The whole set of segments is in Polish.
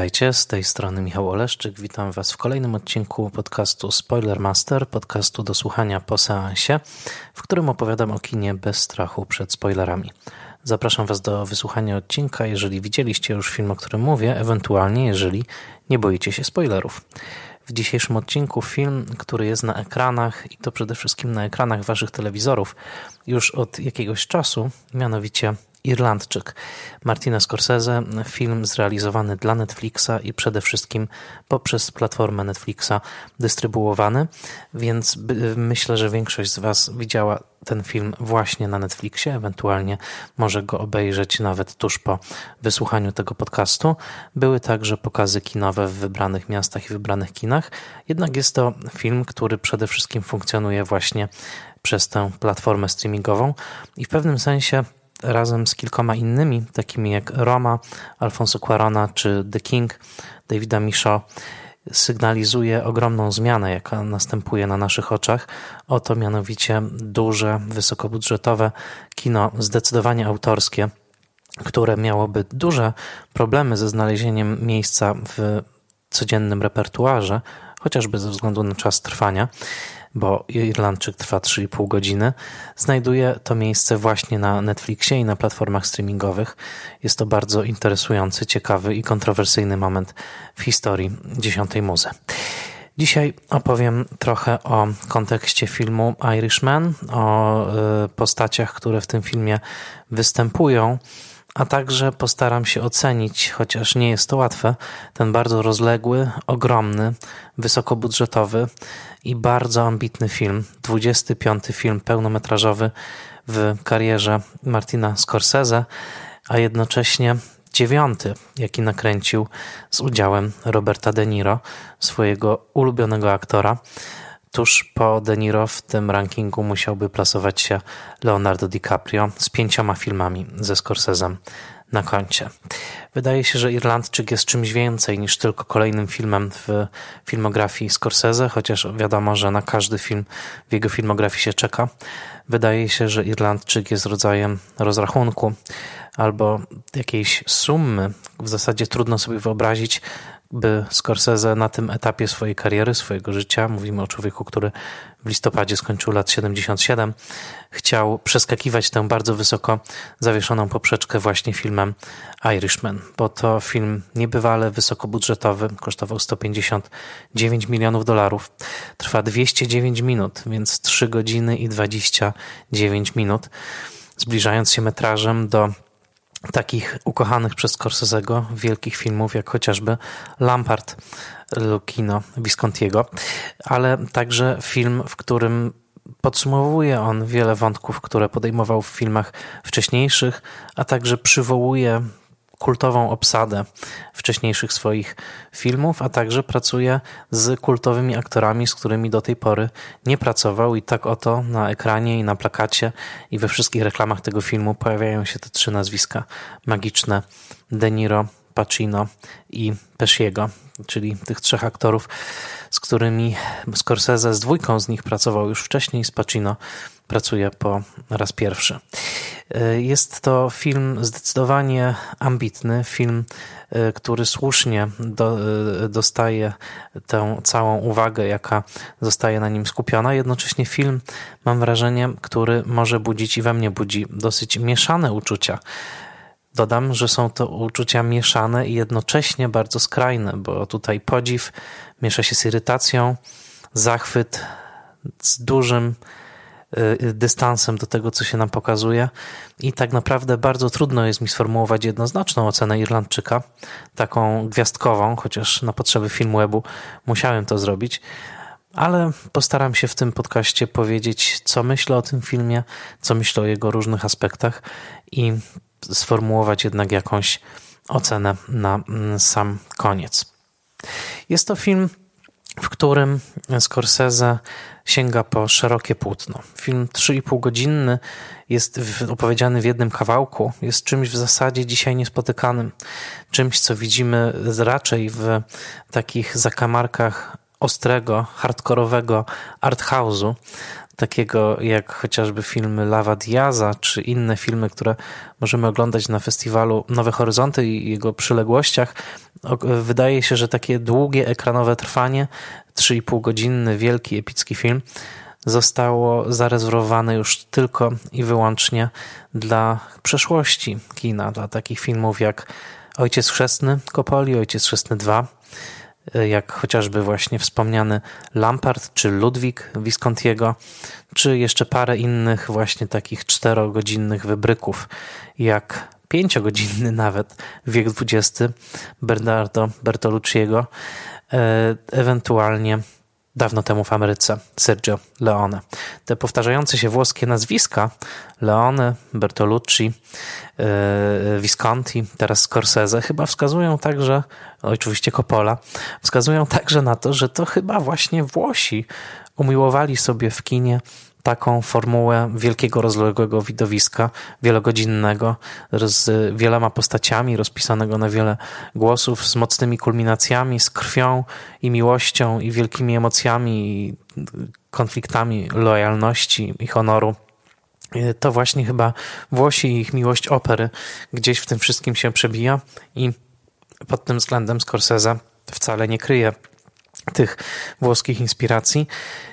Witajcie, z tej strony Michał Oleszczyk. Witam Was w kolejnym odcinku podcastu Spoiler Master, podcastu do słuchania po seansie, w którym opowiadam o kinie bez strachu przed spoilerami. Zapraszam Was do wysłuchania odcinka, jeżeli widzieliście już film, o którym mówię, ewentualnie jeżeli nie boicie się spoilerów. W dzisiejszym odcinku film, który jest na ekranach i to przede wszystkim na ekranach Waszych telewizorów już od jakiegoś czasu, mianowicie Irlandczyk. Martina Scorsese, film zrealizowany dla Netflixa i przede wszystkim poprzez platformę Netflixa dystrybuowany, więc myślę, że większość z Was widziała ten film właśnie na Netflixie, ewentualnie może go obejrzeć nawet tuż po wysłuchaniu tego podcastu. Były także pokazy kinowe w wybranych miastach i wybranych kinach, jednak jest to film, który przede wszystkim funkcjonuje właśnie przez tę platformę streamingową i w pewnym sensie razem z kilkoma innymi, takimi jak Roma, Alfonso Cuarona czy The King, Davida Michaud, sygnalizuje ogromną zmianę, jaka następuje na naszych oczach. Oto mianowicie duże, wysokobudżetowe kino, zdecydowanie autorskie, które miałoby duże problemy ze znalezieniem miejsca w codziennym repertuarze, chociażby ze względu na czas trwania bo Irlandczyk trwa 3,5 godziny, znajduje to miejsce właśnie na Netflixie i na platformach streamingowych. Jest to bardzo interesujący, ciekawy i kontrowersyjny moment w historii dziesiątej muzy. Dzisiaj opowiem trochę o kontekście filmu Irishman, o y, postaciach, które w tym filmie występują a także postaram się ocenić, chociaż nie jest to łatwe, ten bardzo rozległy, ogromny, wysokobudżetowy i bardzo ambitny film. 25 film pełnometrażowy w karierze Martina Scorsese, a jednocześnie dziewiąty, jaki nakręcił z udziałem Roberta De Niro, swojego ulubionego aktora. Tuż po De Niro w tym rankingu musiałby plasować się Leonardo DiCaprio z pięcioma filmami ze Scorsesem na koncie. Wydaje się, że Irlandczyk jest czymś więcej niż tylko kolejnym filmem w filmografii Scorsese, chociaż wiadomo, że na każdy film w jego filmografii się czeka. Wydaje się, że Irlandczyk jest rodzajem rozrachunku albo jakiejś sumy. W zasadzie trudno sobie wyobrazić, by Scorsese na tym etapie swojej kariery, swojego życia, mówimy o człowieku, który w listopadzie skończył lat 77, chciał przeskakiwać tę bardzo wysoko zawieszoną poprzeczkę właśnie filmem Irishman, bo to film niebywale wysokobudżetowy, kosztował 159 milionów dolarów, trwa 209 minut, więc 3 godziny i 29 minut, zbliżając się metrażem do takich ukochanych przez Scorsese'ego wielkich filmów, jak chociażby Lampard Lukino Viscontiego, ale także film, w którym podsumowuje on wiele wątków, które podejmował w filmach wcześniejszych, a także przywołuje kultową obsadę wcześniejszych swoich filmów, a także pracuje z kultowymi aktorami, z którymi do tej pory nie pracował. I tak oto na ekranie i na plakacie i we wszystkich reklamach tego filmu pojawiają się te trzy nazwiska magiczne De Niro, Pacino i Pesciego, czyli tych trzech aktorów, z którymi Scorsese z dwójką z nich pracował już wcześniej, z Pacino pracuje po raz pierwszy. E, jest to film zdecydowanie ambitny, film, e, który słusznie do, e, dostaje tę całą uwagę, jaka zostaje na nim skupiona. Jednocześnie film, mam wrażenie, który może budzić i we mnie budzi dosyć mieszane uczucia. Dodam, że są to uczucia mieszane i jednocześnie bardzo skrajne, bo tutaj podziw miesza się z irytacją, zachwyt z dużym Y, dystansem do tego, co się nam pokazuje. I tak naprawdę bardzo trudno jest mi sformułować jednoznaczną ocenę Irlandczyka, taką gwiazdkową, chociaż na potrzeby Filmwebu musiałem to zrobić. Ale postaram się w tym podcaście powiedzieć, co myślę o tym filmie, co myślę o jego różnych aspektach i sformułować jednak jakąś ocenę na mm, sam koniec. Jest to film, w którym Scorsese sięga po szerokie płótno. Film 3,5 godzinny jest opowiedziany w jednym kawałku, jest czymś w zasadzie dzisiaj niespotykanym, czymś co widzimy raczej w takich zakamarkach ostrego, hardkorowego arthouse'u, takiego jak chociażby filmy Lava Diaza, czy inne filmy, które możemy oglądać na festiwalu Nowe Horyzonty i jego przyległościach. Wydaje się, że takie długie ekranowe trwanie, 3,5 godzinny, wielki, epicki film, zostało zarezerwowane już tylko i wyłącznie dla przeszłości kina, dla takich filmów jak Ojciec Chrzestny Kopoli, Ojciec Chrzestny 2, jak chociażby właśnie wspomniany Lampard czy Ludwik Viscontiego, czy jeszcze parę innych właśnie takich czterogodzinnych wybryków, jak pięciogodzinny nawet wiek XX Bernardo Bertolucciego, e, ewentualnie dawno temu w Ameryce Sergio Leone. Te powtarzające się włoskie nazwiska Leone, Bertolucci, yy, Visconti, teraz Scorsese chyba wskazują także, oczywiście Coppola, wskazują także na to, że to chyba właśnie Włosi umiłowali sobie w kinie taką formułę wielkiego, rozległego widowiska, wielogodzinnego, z wieloma postaciami, rozpisanego na wiele głosów, z mocnymi kulminacjami, z krwią i miłością i wielkimi emocjami, i konfliktami lojalności i honoru. To właśnie chyba Włosi i ich miłość opery gdzieś w tym wszystkim się przebija i pod tym względem Scorsese wcale nie kryje tych włoskich inspiracji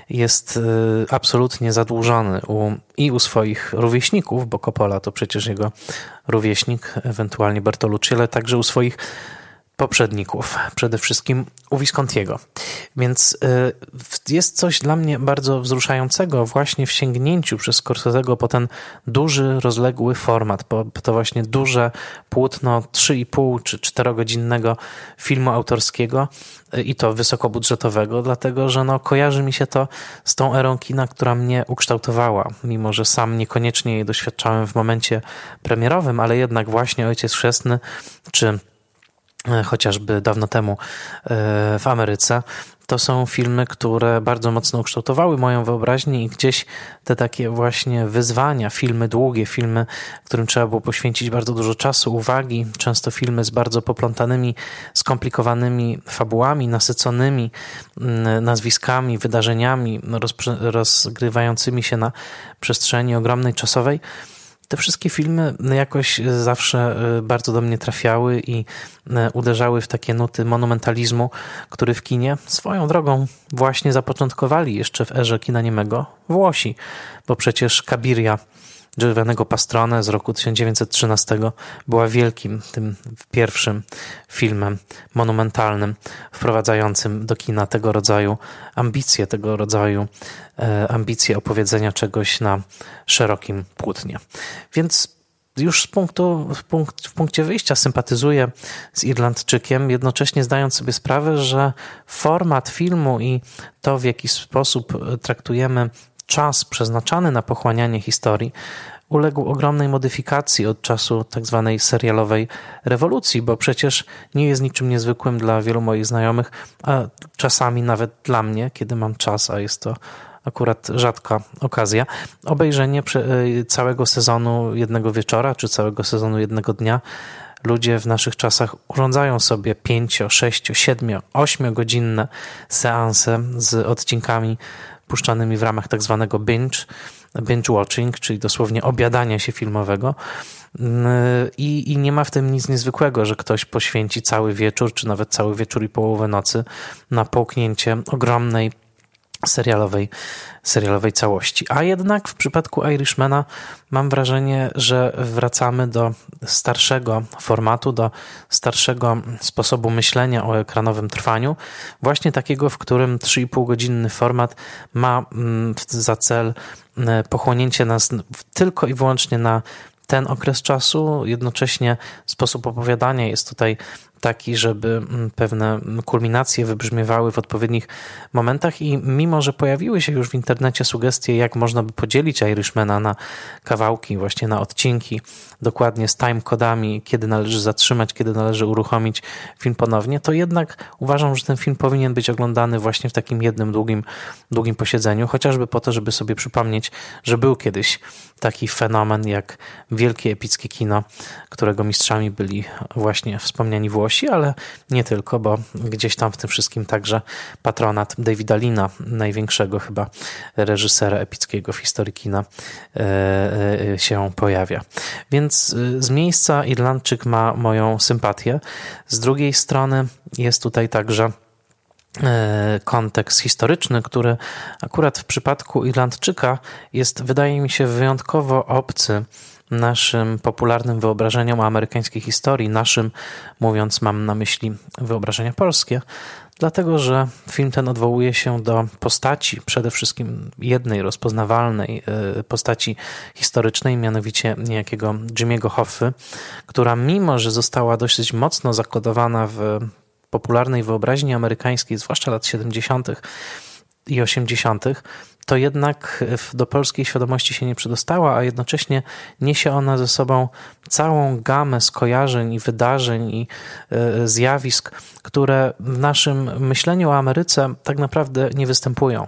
jest y, absolutnie zadłużony u, i u swoich rówieśników, bo Coppola to przecież jego rówieśnik, ewentualnie Bertolucci, ale także u swoich poprzedników, przede wszystkim u Viscontiego. Więc y, jest coś dla mnie bardzo wzruszającego właśnie w sięgnięciu przez Scorsese'ego po ten duży, rozległy format, po to właśnie duże płótno 3,5 czy 4-godzinnego filmu autorskiego y, i to wysokobudżetowego, dlatego że no, kojarzy mi się to z tą erą kina, która mnie ukształtowała, mimo że sam niekoniecznie jej doświadczałem w momencie premierowym, ale jednak właśnie Ojciec Chrzestny czy chociażby dawno temu e, w Ameryce, to są filmy, które bardzo mocno ukształtowały moją wyobraźnię i gdzieś te takie właśnie wyzwania, filmy długie, filmy, którym trzeba było poświęcić bardzo dużo czasu, uwagi, często filmy z bardzo poplątanymi, skomplikowanymi fabułami, nasyconymi mm, nazwiskami, wydarzeniami rozgrywającymi się na przestrzeni ogromnej czasowej te wszystkie filmy jakoś zawsze e, bardzo do mnie trafiały i e, uderzały w takie nuty monumentalizmu, który w kinie swoją drogą właśnie zapoczątkowali jeszcze w erze kina niemego Włosi, bo przecież Kabiria Giovanniego Pastrone z roku 1913 była wielkim, tym pierwszym filmem monumentalnym, wprowadzającym do kina tego rodzaju ambicje, tego rodzaju e, ambicje opowiedzenia czegoś na szerokim płótnie. Więc już z punktu, w, punkt, w punkcie wyjścia sympatyzuję z Irlandczykiem, jednocześnie zdając sobie sprawę, że format filmu i to, w jaki sposób traktujemy czas przeznaczany na pochłanianie historii uległ ogromnej modyfikacji od czasu tak zwanej serialowej rewolucji, bo przecież nie jest niczym niezwykłym dla wielu moich znajomych, a czasami nawet dla mnie, kiedy mam czas, a jest to akurat rzadka okazja, obejrzenie e, całego sezonu jednego wieczora, czy całego sezonu jednego dnia. Ludzie w naszych czasach urządzają sobie 5, 6, 7, 8 godzinne seanse z odcinkami puszczanymi w ramach tak zwanego binge, binge watching, czyli dosłownie obiadania się filmowego. I, I nie ma w tym nic niezwykłego, że ktoś poświęci cały wieczór, czy nawet cały wieczór i połowę nocy na połknięcie ogromnej serialowej, serialowej całości. A jednak w przypadku Irishmana mam wrażenie, że wracamy do starszego formatu, do starszego sposobu myślenia o ekranowym trwaniu, właśnie takiego, w którym 3,5 godzinny format ma mm, za cel mm, pochłonięcie nas tylko i wyłącznie na ten okres czasu. Jednocześnie sposób opowiadania jest tutaj taki, żeby mm, pewne kulminacje wybrzmiewały w odpowiednich momentach i mimo, że pojawiły się już w internecie sugestie, jak można by podzielić Irishmana na kawałki, właśnie na odcinki, dokładnie z time-kodami, kiedy należy zatrzymać, kiedy należy uruchomić film ponownie, to jednak uważam, że ten film powinien być oglądany właśnie w takim jednym długim, długim posiedzeniu, chociażby po to, żeby sobie przypomnieć, że był kiedyś taki fenomen jak wielkie epickie kino, którego mistrzami byli właśnie wspomniani Włosi, ale nie tylko, bo gdzieś tam w tym wszystkim także patronat Davida Lina, największego chyba reżysera epickiego w historii kina, się pojawia. Więc z miejsca Irlandczyk ma moją sympatię. Z drugiej strony jest tutaj także E, kontekst historyczny, który akurat w przypadku Irlandczyka jest, wydaje mi się, wyjątkowo obcy naszym popularnym wyobrażeniom o amerykańskiej historii, naszym, mówiąc, mam na myśli wyobrażenia polskie, dlatego że film ten odwołuje się do postaci, przede wszystkim jednej rozpoznawalnej e, postaci historycznej, mianowicie niejakiego Jimmy'ego Hoffy, która mimo, że została dosyć mocno zakodowana w popularnej wyobraźni amerykańskiej, zwłaszcza lat 70. i 80., to jednak do polskiej świadomości się nie przedostała, a jednocześnie niesie ona ze sobą całą gamę skojarzeń i wydarzeń i e, zjawisk, które w naszym myśleniu o Ameryce tak naprawdę nie występują.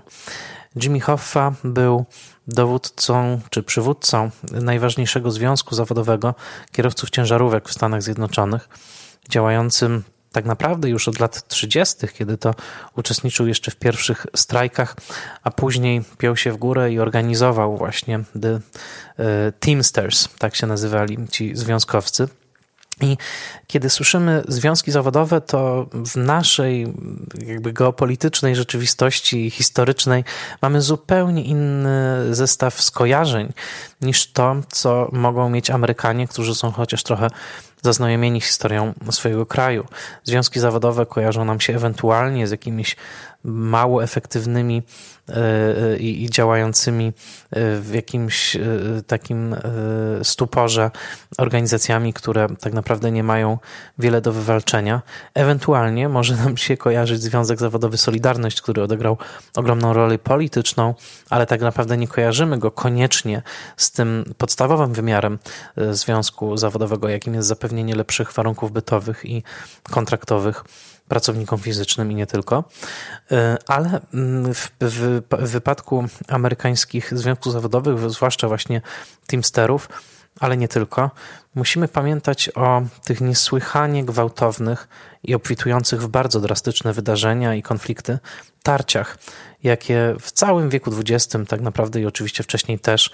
Jimmy Hoffa był dowódcą czy przywódcą najważniejszego związku zawodowego kierowców ciężarówek w Stanach Zjednoczonych, działającym tak naprawdę już od lat 30., kiedy to uczestniczył jeszcze w pierwszych strajkach, a później piął się w górę i organizował właśnie The e, Teamsters, tak się nazywali ci związkowcy. I kiedy słyszymy związki zawodowe, to w naszej jakby geopolitycznej rzeczywistości historycznej mamy zupełnie inny zestaw skojarzeń niż to, co mogą mieć Amerykanie, którzy są chociaż trochę zaznajomieni historią swojego kraju. Związki zawodowe kojarzą nam się ewentualnie z jakimiś mało efektywnymi e, e, i działającymi e, w jakimś takim stuporze organizacjami, które tak naprawdę nie mają wiele do wywalczenia. Ewentualnie może nam się kojarzyć Związek Zawodowy Solidarność, który odegrał ogromną rolę polityczną, ale tak naprawdę nie kojarzymy go koniecznie z tym podstawowym wymiarem związku zawodowego, jakim jest zapewnienie lepszych warunków bytowych i kontraktowych pracownikom fizycznym i nie tylko. E, ale mm, w, w, w wypadku amerykańskich związków zawodowych, zwłaszcza właśnie Teamsterów, ale nie tylko, musimy pamiętać o tych niesłychanie gwałtownych i obfitujących w bardzo drastyczne wydarzenia i konflikty tarciach, jakie w całym wieku XX, tak naprawdę i oczywiście wcześniej też,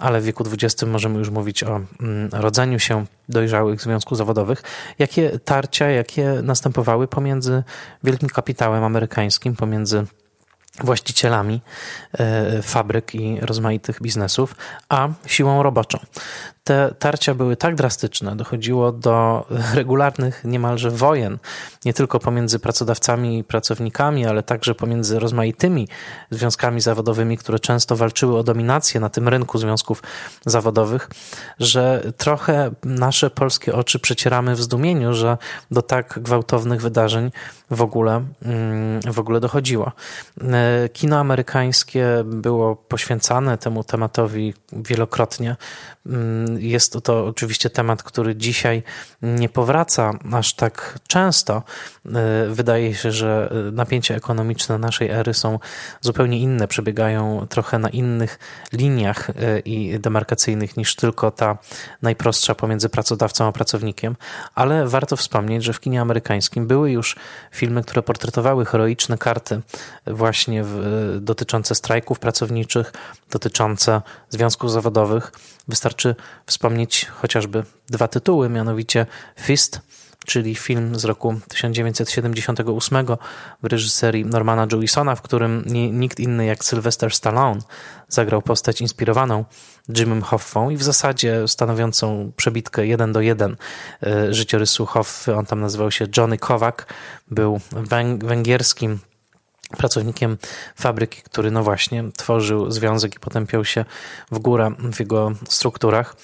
ale w wieku XX możemy już mówić o mm, rodzeniu się dojrzałych związków zawodowych, jakie tarcia, jakie następowały pomiędzy wielkim kapitałem amerykańskim, pomiędzy właścicielami e, fabryk i rozmaitych biznesów, a siłą roboczą te tarcia były tak drastyczne, dochodziło do regularnych niemalże wojen, nie tylko pomiędzy pracodawcami i pracownikami, ale także pomiędzy rozmaitymi związkami zawodowymi, które często walczyły o dominację na tym rynku związków zawodowych, że trochę nasze polskie oczy przecieramy w zdumieniu, że do tak gwałtownych wydarzeń w ogóle, mm, w ogóle dochodziło. E, kino amerykańskie było poświęcane temu tematowi wielokrotnie. Jest to oczywiście temat, który dzisiaj nie powraca aż tak często. E, wydaje się, że napięcia ekonomiczne naszej ery są zupełnie inne, przebiegają trochę na innych liniach e, i demarkacyjnych niż tylko ta najprostsza pomiędzy pracodawcą a pracownikiem, ale warto wspomnieć, że w kinie amerykańskim były już filmy, które portretowały heroiczne karty właśnie w, dotyczące strajków pracowniczych, dotyczące związków zawodowych. Wystarczy wspomnieć chociażby dwa tytuły, mianowicie Fist, czyli film z roku 1978 w reżyserii Normana Jewisona, w którym nikt inny jak Sylvester Stallone zagrał postać inspirowaną Jimem Hoffą i w zasadzie stanowiącą przebitkę jeden do jeden e, życiorysu Hoffy. On tam nazywał się Johnny Kowak, był węgierskim pracownikiem fabryki, który no właśnie tworzył związek i potem piął się w górę w jego strukturach.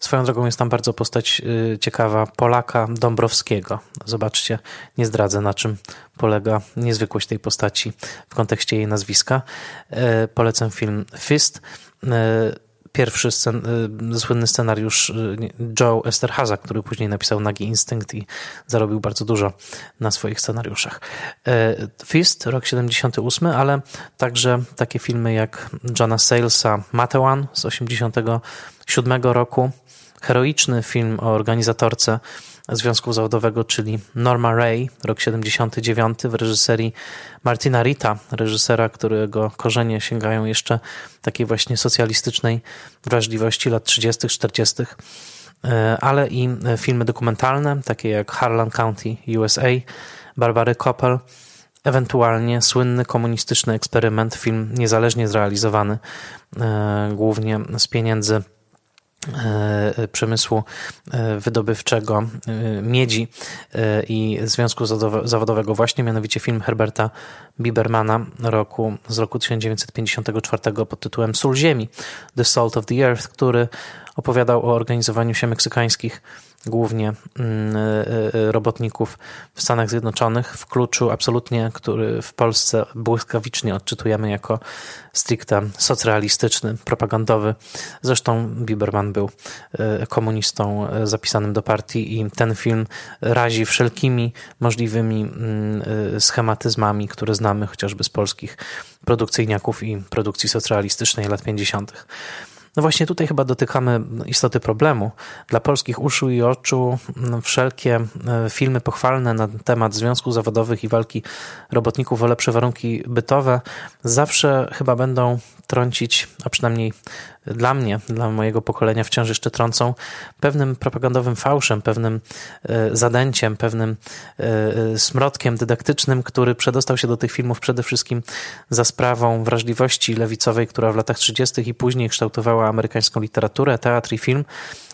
Swoją drogą jest tam bardzo postać y, ciekawa Polaka Dąbrowskiego. Zobaczcie, nie zdradzę na czym polega niezwykłość tej postaci w kontekście jej nazwiska. E, polecam film Fist e, pierwszy scen, y, słynny scenariusz y, Joe Esterhaza, który później napisał Nagi Instynkt i zarobił bardzo dużo na swoich scenariuszach. E, Fist, rok 78, ale także takie filmy jak Johna Salesa Matewan z 87 roku, heroiczny film o organizatorce związku zawodowego, czyli Norma Ray, rok 79 w reżyserii Martina Rita, reżysera, którego korzenie sięgają jeszcze takiej właśnie socjalistycznej wrażliwości lat 30., 40., e, ale i filmy dokumentalne, takie jak Harlan County, USA, Barbary Koppel, ewentualnie słynny komunistyczny eksperyment, film niezależnie zrealizowany, e, głównie z pieniędzy e, przemysłu e, wydobywczego miedzi i Związku Zawodowego. Właśnie, mianowicie film Herberta Bibermana roku, z roku 1954 pod tytułem Sól Ziemi, The Salt of the Earth, który opowiadał o organizowaniu się meksykańskich głównie mm, e, e, robotników w Stanach Zjednoczonych w kluczu absolutnie, który w Polsce błyskawicznie odczytujemy jako stricte socrealistyczny, propagandowy. Zresztą Biberman był e, komunistą zapisanym do partii i ten film razi wszelkimi możliwymi mm, schematyzmami, które znamy chociażby z polskich produkcyjniaków i produkcji socrealistycznej lat 50. No właśnie tutaj chyba dotykamy istoty problemu. Dla polskich uszu i oczu mm, wszelkie e, filmy pochwalne na temat związków zawodowych i walki robotników o lepsze warunki bytowe zawsze chyba będą trącić, a przynajmniej dla mnie, dla mojego pokolenia wciąż jeszcze trącą pewnym propagandowym fałszem, pewnym e, zadęciem, pewnym e, e, smrodkiem dydaktycznym, który przedostał się do tych filmów przede wszystkim za sprawą wrażliwości lewicowej, która w latach 30. i później kształtowała amerykańską literaturę, teatr i film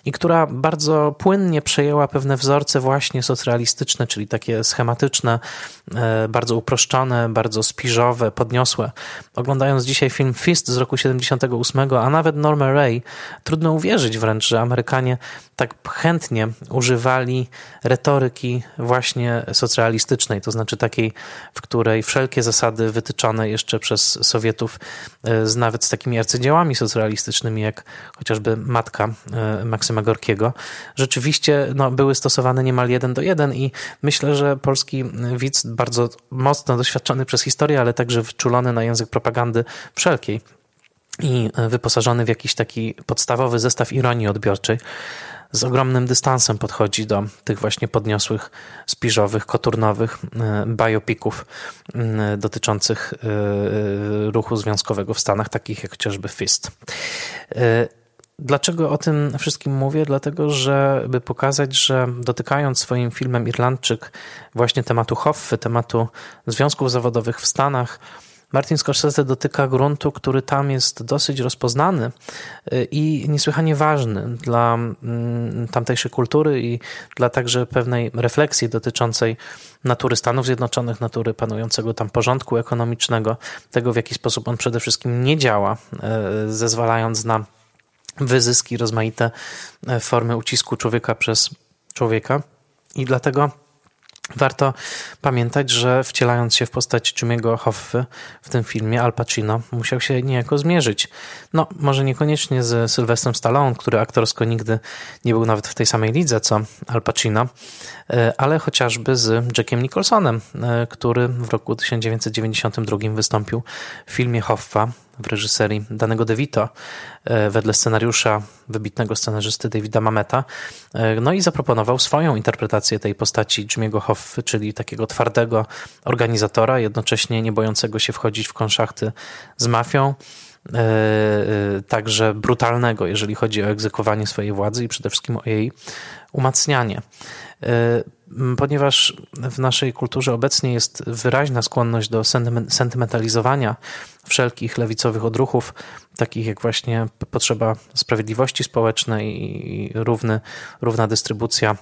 i która bardzo płynnie przejęła pewne wzorce właśnie socrealistyczne, czyli takie schematyczne, e, bardzo uproszczone, bardzo spiżowe, podniosłe. Oglądając dzisiaj film Fist z roku 78, a nawet Norma Ray, trudno uwierzyć wręcz, że Amerykanie tak chętnie używali retoryki właśnie socrealistycznej, to znaczy takiej, w której wszelkie zasady wytyczone jeszcze przez Sowietów, e, z nawet z takimi arcydziełami socrealistycznymi, jak chociażby Matka e, Maksyma Gorkiego, rzeczywiście no, były stosowane niemal jeden do jeden i myślę, że polski widz, bardzo mocno doświadczony przez historię, ale także wczulony na język propagandy wszelkiej i wyposażony w jakiś taki podstawowy zestaw ironii odbiorczej, z ogromnym dystansem podchodzi do tych właśnie podniosłych, spiżowych, koturnowych e, biopików dotyczących e, ruchu związkowego w Stanach, takich jak chociażby Fist. Dlaczego o tym wszystkim mówię? Dlatego, żeby pokazać, że dotykając swoim filmem Irlandczyk właśnie tematu Hoffy, tematu związków zawodowych w Stanach, Martin Scorsese dotyka gruntu, który tam jest dosyć rozpoznany y, i niesłychanie ważny dla mm, tamtejszej kultury i dla także pewnej refleksji dotyczącej natury Stanów Zjednoczonych, natury panującego tam porządku ekonomicznego, tego w jaki sposób on przede wszystkim nie działa, y, zezwalając na wyzyski, rozmaite y, formy ucisku człowieka przez człowieka. I dlatego Warto pamiętać, że wcielając się w postać Jimmy'ego Hoffy w tym filmie, Al Pacino musiał się niejako zmierzyć. No, może niekoniecznie z Sylwestrem Stallone, który aktorsko nigdy nie był nawet w tej samej lidze co Al Pacino, e, ale chociażby z Jackiem Nicholsonem, e, który w roku 1992 wystąpił w filmie Hoffa w reżyserii danego DeVito e, wedle scenariusza wybitnego scenarzysty Davida Mameta. E, no i zaproponował swoją interpretację tej postaci Jimmy'ego Hoffy, czyli takiego twardego organizatora, jednocześnie nie bojącego się wchodzić w konszachty z mafią, e, także brutalnego, jeżeli chodzi o egzekwowanie swojej władzy i przede wszystkim o jej umacnianie. Ponieważ w naszej kulturze obecnie jest wyraźna skłonność do sentymentalizowania wszelkich lewicowych odruchów, takich jak właśnie potrzeba sprawiedliwości społecznej i równy, równa dystrybucja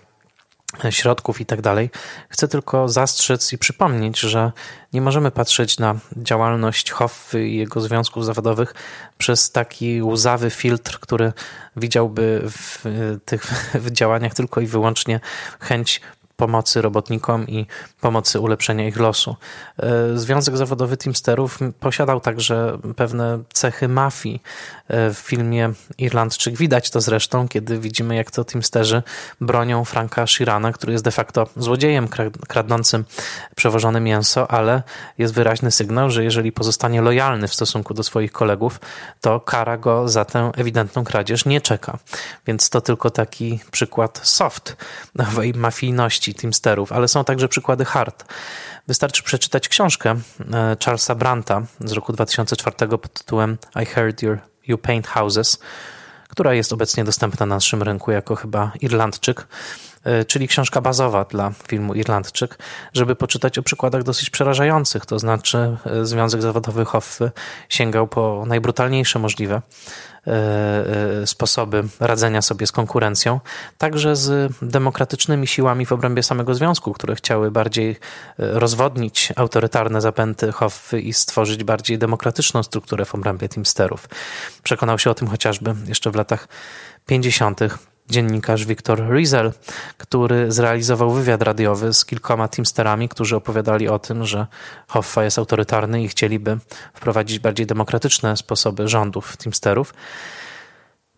środków i tak dalej. Chcę tylko zastrzec i przypomnieć, że nie możemy patrzeć na działalność Hoffy i jego związków zawodowych przez taki łzawy filtr, który widziałby w tych w działaniach tylko i wyłącznie chęć pomocy robotnikom i pomocy ulepszenia ich losu. E, Związek Zawodowy Teamsterów posiadał także pewne cechy mafii. E, w filmie Irlandczyk widać to zresztą, kiedy widzimy, jak to Teamsterzy bronią Franka Shirana, który jest de facto złodziejem kradnącym przewożone mięso, ale jest wyraźny sygnał, że jeżeli pozostanie lojalny w stosunku do swoich kolegów, to kara go za tę ewidentną kradzież nie czeka. Więc to tylko taki przykład soft nowej mafijności Teamsterów, ale są także przykłady hard. Wystarczy przeczytać książkę e, Charlesa Branta z roku 2004 pod tytułem I Heard Your, You Paint Houses, która jest obecnie dostępna na naszym rynku jako chyba Irlandczyk. E, czyli książka bazowa dla filmu Irlandczyk, żeby poczytać o przykładach dosyć przerażających. To znaczy, e, Związek Zawodowy Hoffy sięgał po najbrutalniejsze możliwe sposoby radzenia sobie z konkurencją, także z demokratycznymi siłami w obrębie samego związku, które chciały bardziej rozwodnić autorytarne zapęty Hoffy i stworzyć bardziej demokratyczną strukturę w obrębie Teamsterów. Przekonał się o tym chociażby jeszcze w latach 50 dziennikarz Viktor Rizel, który zrealizował wywiad radiowy z kilkoma teamsterami, którzy opowiadali o tym, że Hoffa jest autorytarny i chcieliby wprowadzić bardziej demokratyczne sposoby rządów teamsterów.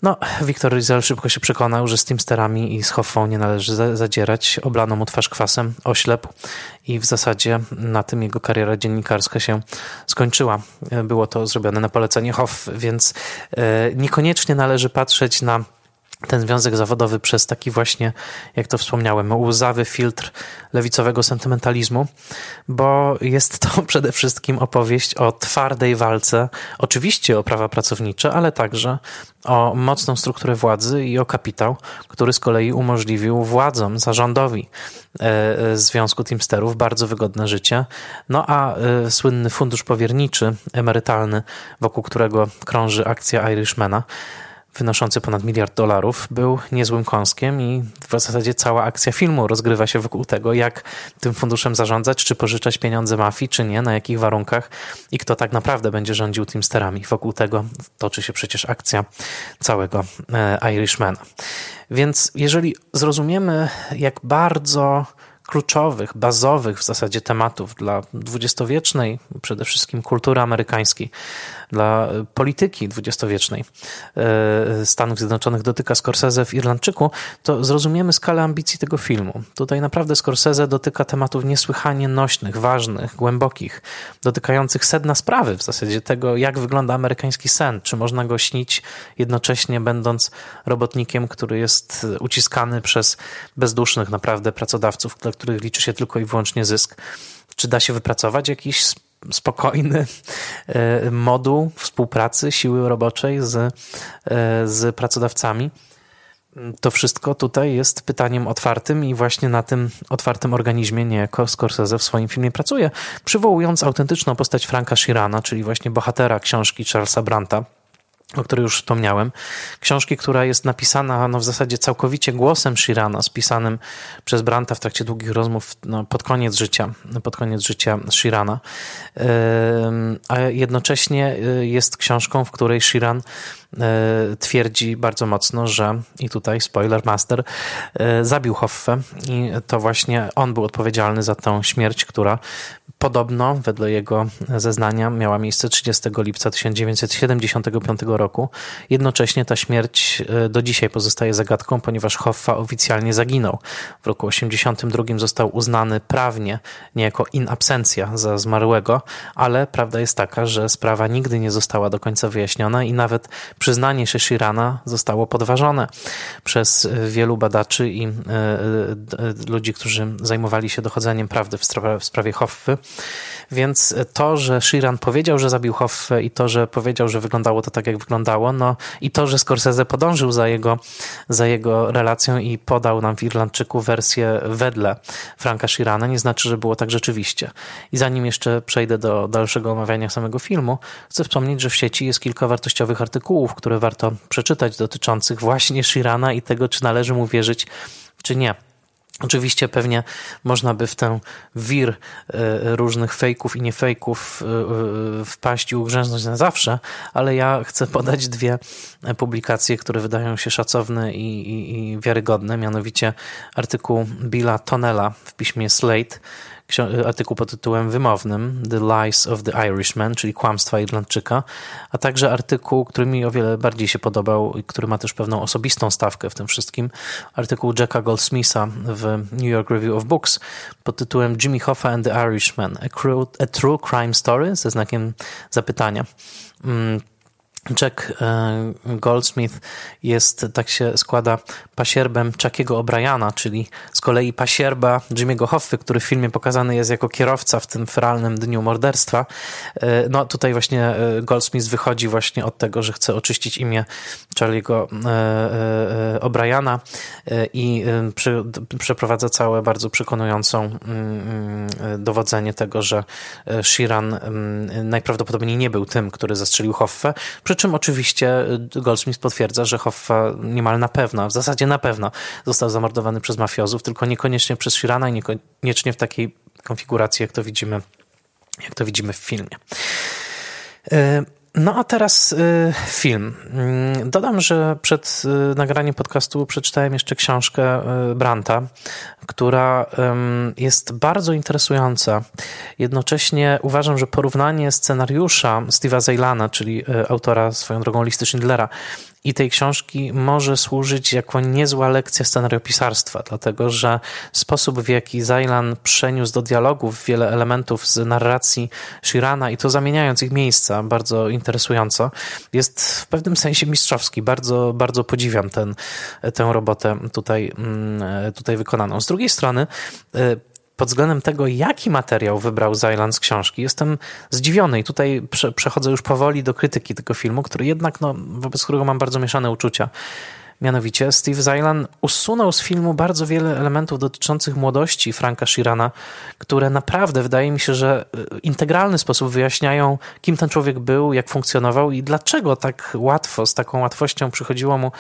No, Viktor Rizel szybko się przekonał, że z Teamsterami i z Hoffą nie należy zadzierać. Oblano mu twarz kwasem, oślepł i w zasadzie na tym jego kariera dziennikarska się skończyła. Było to zrobione na polecenie Hoff, więc e, niekoniecznie należy patrzeć na ten związek zawodowy przez taki właśnie, jak to wspomniałem, łzawy filtr lewicowego sentymentalizmu, bo jest to przede wszystkim opowieść o twardej walce, oczywiście o prawa pracownicze, ale także o mocną strukturę władzy i o kapitał, który z kolei umożliwił władzom, zarządowi e, e, Związku Teamsterów bardzo wygodne życie. No a e, słynny fundusz powierniczy, emerytalny, wokół którego krąży akcja Irishmana, wynoszący ponad miliard dolarów, był niezłym kąskiem i w zasadzie cała akcja filmu rozgrywa się wokół tego, jak tym funduszem zarządzać, czy pożyczać pieniądze mafii, czy nie, na jakich warunkach i kto tak naprawdę będzie rządził Teamsterami. Wokół tego toczy się przecież akcja całego e, Irishmana. Więc jeżeli zrozumiemy, jak bardzo kluczowych, bazowych w zasadzie tematów dla dwudziestowiecznej, przede wszystkim kultury amerykańskiej, dla polityki dwudziestowiecznej e, Stanów Zjednoczonych dotyka Scorsese w Irlandczyku, to zrozumiemy skalę ambicji tego filmu. Tutaj naprawdę Scorsese dotyka tematów niesłychanie nośnych, ważnych, głębokich, dotykających sedna sprawy w zasadzie tego, jak wygląda amerykański sen, czy można go śnić jednocześnie będąc robotnikiem, który jest uciskany przez bezdusznych naprawdę pracodawców, dla których liczy się tylko i wyłącznie zysk. Czy da się wypracować jakiś spokojny e, moduł współpracy siły roboczej z, e, z pracodawcami. To wszystko tutaj jest pytaniem otwartym i właśnie na tym otwartym organizmie niejako Scorsese w swoim filmie pracuje, przywołując autentyczną postać Franka Shirana, czyli właśnie bohatera książki Charlesa Branta, o której już wspomniałem. Książki, która jest napisana no, w zasadzie całkowicie głosem Shirana, spisanym przez Branta w trakcie długich rozmów no, pod koniec życia, pod koniec życia Shirana. A jednocześnie y, jest książką, w której Shiran y, twierdzi bardzo mocno, że i tutaj spoiler master y, zabił Hoffę i to właśnie on był odpowiedzialny za tą śmierć, która Podobno, wedle jego zeznania, miała miejsce 30 lipca 1975 roku. Jednocześnie ta śmierć e, do dzisiaj pozostaje zagadką, ponieważ Hoffa oficjalnie zaginął. W roku 1982 został uznany prawnie niejako in absentia za zmarłego, ale prawda jest taka, że sprawa nigdy nie została do końca wyjaśniona i nawet przyznanie się Shirana zostało podważone przez wielu badaczy i e, e, ludzi, którzy zajmowali się dochodzeniem prawdy w sprawie Hoffy. Więc to, że Sheeran powiedział, że zabił Hoffę i to, że powiedział, że wyglądało to tak, jak wyglądało, no i to, że Scorsese podążył za jego, za jego relacją i podał nam w Irlandczyku wersję wedle Franka Sheerana, nie znaczy, że było tak rzeczywiście. I zanim jeszcze przejdę do dalszego omawiania samego filmu, chcę wspomnieć, że w sieci jest kilka wartościowych artykułów, które warto przeczytać dotyczących właśnie Sheerana i tego, czy należy mu wierzyć, czy nie. Oczywiście pewnie można by w ten wir e, różnych fejków i niefejków e, wpaść i ugrzęznąć na zawsze, ale ja chcę podać dwie publikacje, które wydają się szacowne i, i, i wiarygodne, mianowicie artykuł Billa Tonella w piśmie Slate, artykuł pod tytułem wymownym The Lies of the Irishman, czyli Kłamstwa Irlandczyka, a także artykuł, który mi o wiele bardziej się podobał i który ma też pewną osobistą stawkę w tym wszystkim, artykuł Jacka Goldsmitha w New York Review of Books pod tytułem Jimmy Hoffa and the Irishman, a, True Crime Story ze znakiem zapytania. Jack e, Goldsmith jest, tak się składa, pasierbem Chuckiego O'Briana, czyli z kolei pasierba Jimmy'ego Hoffy, który w filmie pokazany jest jako kierowca w tym feralnym dniu morderstwa. E, no tutaj właśnie e, Goldsmith wychodzi właśnie od tego, że chce oczyścić imię Charlie'ego O'Briana i przeprowadza całe bardzo przekonującą mm, mm, dowodzenie tego, że Sheeran mm, najprawdopodobniej nie był tym, który zastrzelił Hoffę, przy czym oczywiście Goldsmith potwierdza, że Hoffa niemal na pewno, w zasadzie na pewno został zamordowany przez mafiozów, tylko niekoniecznie przez Shirana i niekoniecznie w takiej konfiguracji, jak to widzimy, jak to widzimy w filmie. E, no a teraz y, film. Mm, dodam, że przed y, nagraniem podcastu przeczytałem jeszcze książkę y, Branta, która jest bardzo interesująca. Jednocześnie uważam, że porównanie scenariusza Steve'a Zaylana, czyli autora swoją drogą listy Schindlera, i tej książki może służyć jako niezła lekcja scenariopisarstwa, dlatego że sposób, w jaki Zajlan przeniósł do dialogów wiele elementów z narracji Shirana i to zamieniając ich miejsca bardzo interesująco, jest w pewnym sensie mistrzowski. Bardzo, bardzo podziwiam ten, tę robotę tutaj, mm, tutaj wykonaną. Z strony, y, pod względem tego, jaki materiał wybrał Zajlan z książki, jestem zdziwiony i tutaj przechodzę już powoli do krytyki tego filmu, który jednak, no, wobec którego mam bardzo mieszane uczucia. Mianowicie Steve Zajlan usunął z filmu bardzo wiele elementów dotyczących młodości Franka Shirana, które naprawdę wydaje mi się, że w integralny sposób wyjaśniają, kim ten człowiek był, jak funkcjonował i dlaczego tak łatwo, z taką łatwością przychodziło mu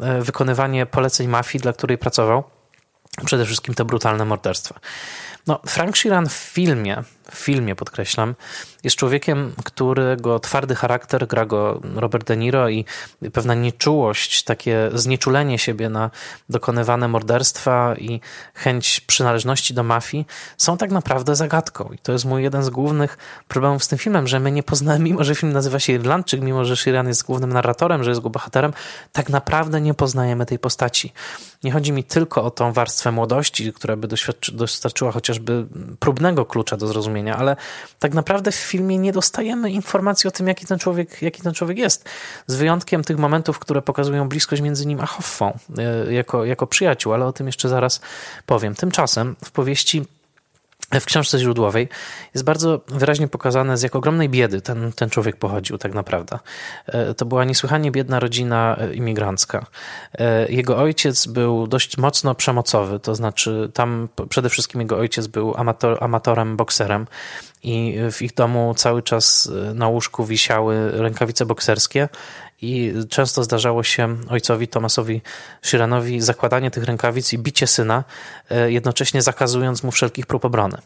e, wykonywanie poleceń mafii, dla której pracował. Przede wszystkim te brutalne morderstwa. No, Frank Sheeran w filmie, w filmie podkreślam, jest człowiekiem, którego twardy charakter gra go Robert De Niro i pewna nieczułość, takie znieczulenie siebie na dokonywane morderstwa i chęć przynależności do mafii są tak naprawdę zagadką. I to jest mój jeden z głównych problemów z tym filmem, że my nie poznamy, mimo że film nazywa się Irlandczyk, mimo że Sheeran jest głównym narratorem, że jest go bohaterem, tak naprawdę nie poznajemy tej postaci. Nie chodzi mi tylko o tą warstwę młodości, która by dostarczyła chociażby próbnego klucza do zrozumienia, ale tak naprawdę w filmie nie dostajemy informacji o tym, jaki ten człowiek, jaki ten człowiek jest. Z wyjątkiem tych momentów, które pokazują bliskość między nim a Hoffą e, jako, jako przyjaciół, ale o tym jeszcze zaraz powiem. Tymczasem w powieści w książce źródłowej jest bardzo wyraźnie pokazane, z jak ogromnej biedy ten, ten człowiek pochodził tak naprawdę. E, to była niesłychanie biedna rodzina e, imigrancka. E, jego ojciec był dość mocno przemocowy, to znaczy tam przede wszystkim jego ojciec był amator, amatorem, bokserem i w ich domu cały czas na łóżku wisiały rękawice bokserskie i często zdarzało się ojcowi Tomasowi Shiranowi zakładanie tych rękawic i bicie syna, e, jednocześnie zakazując mu wszelkich prób obrony.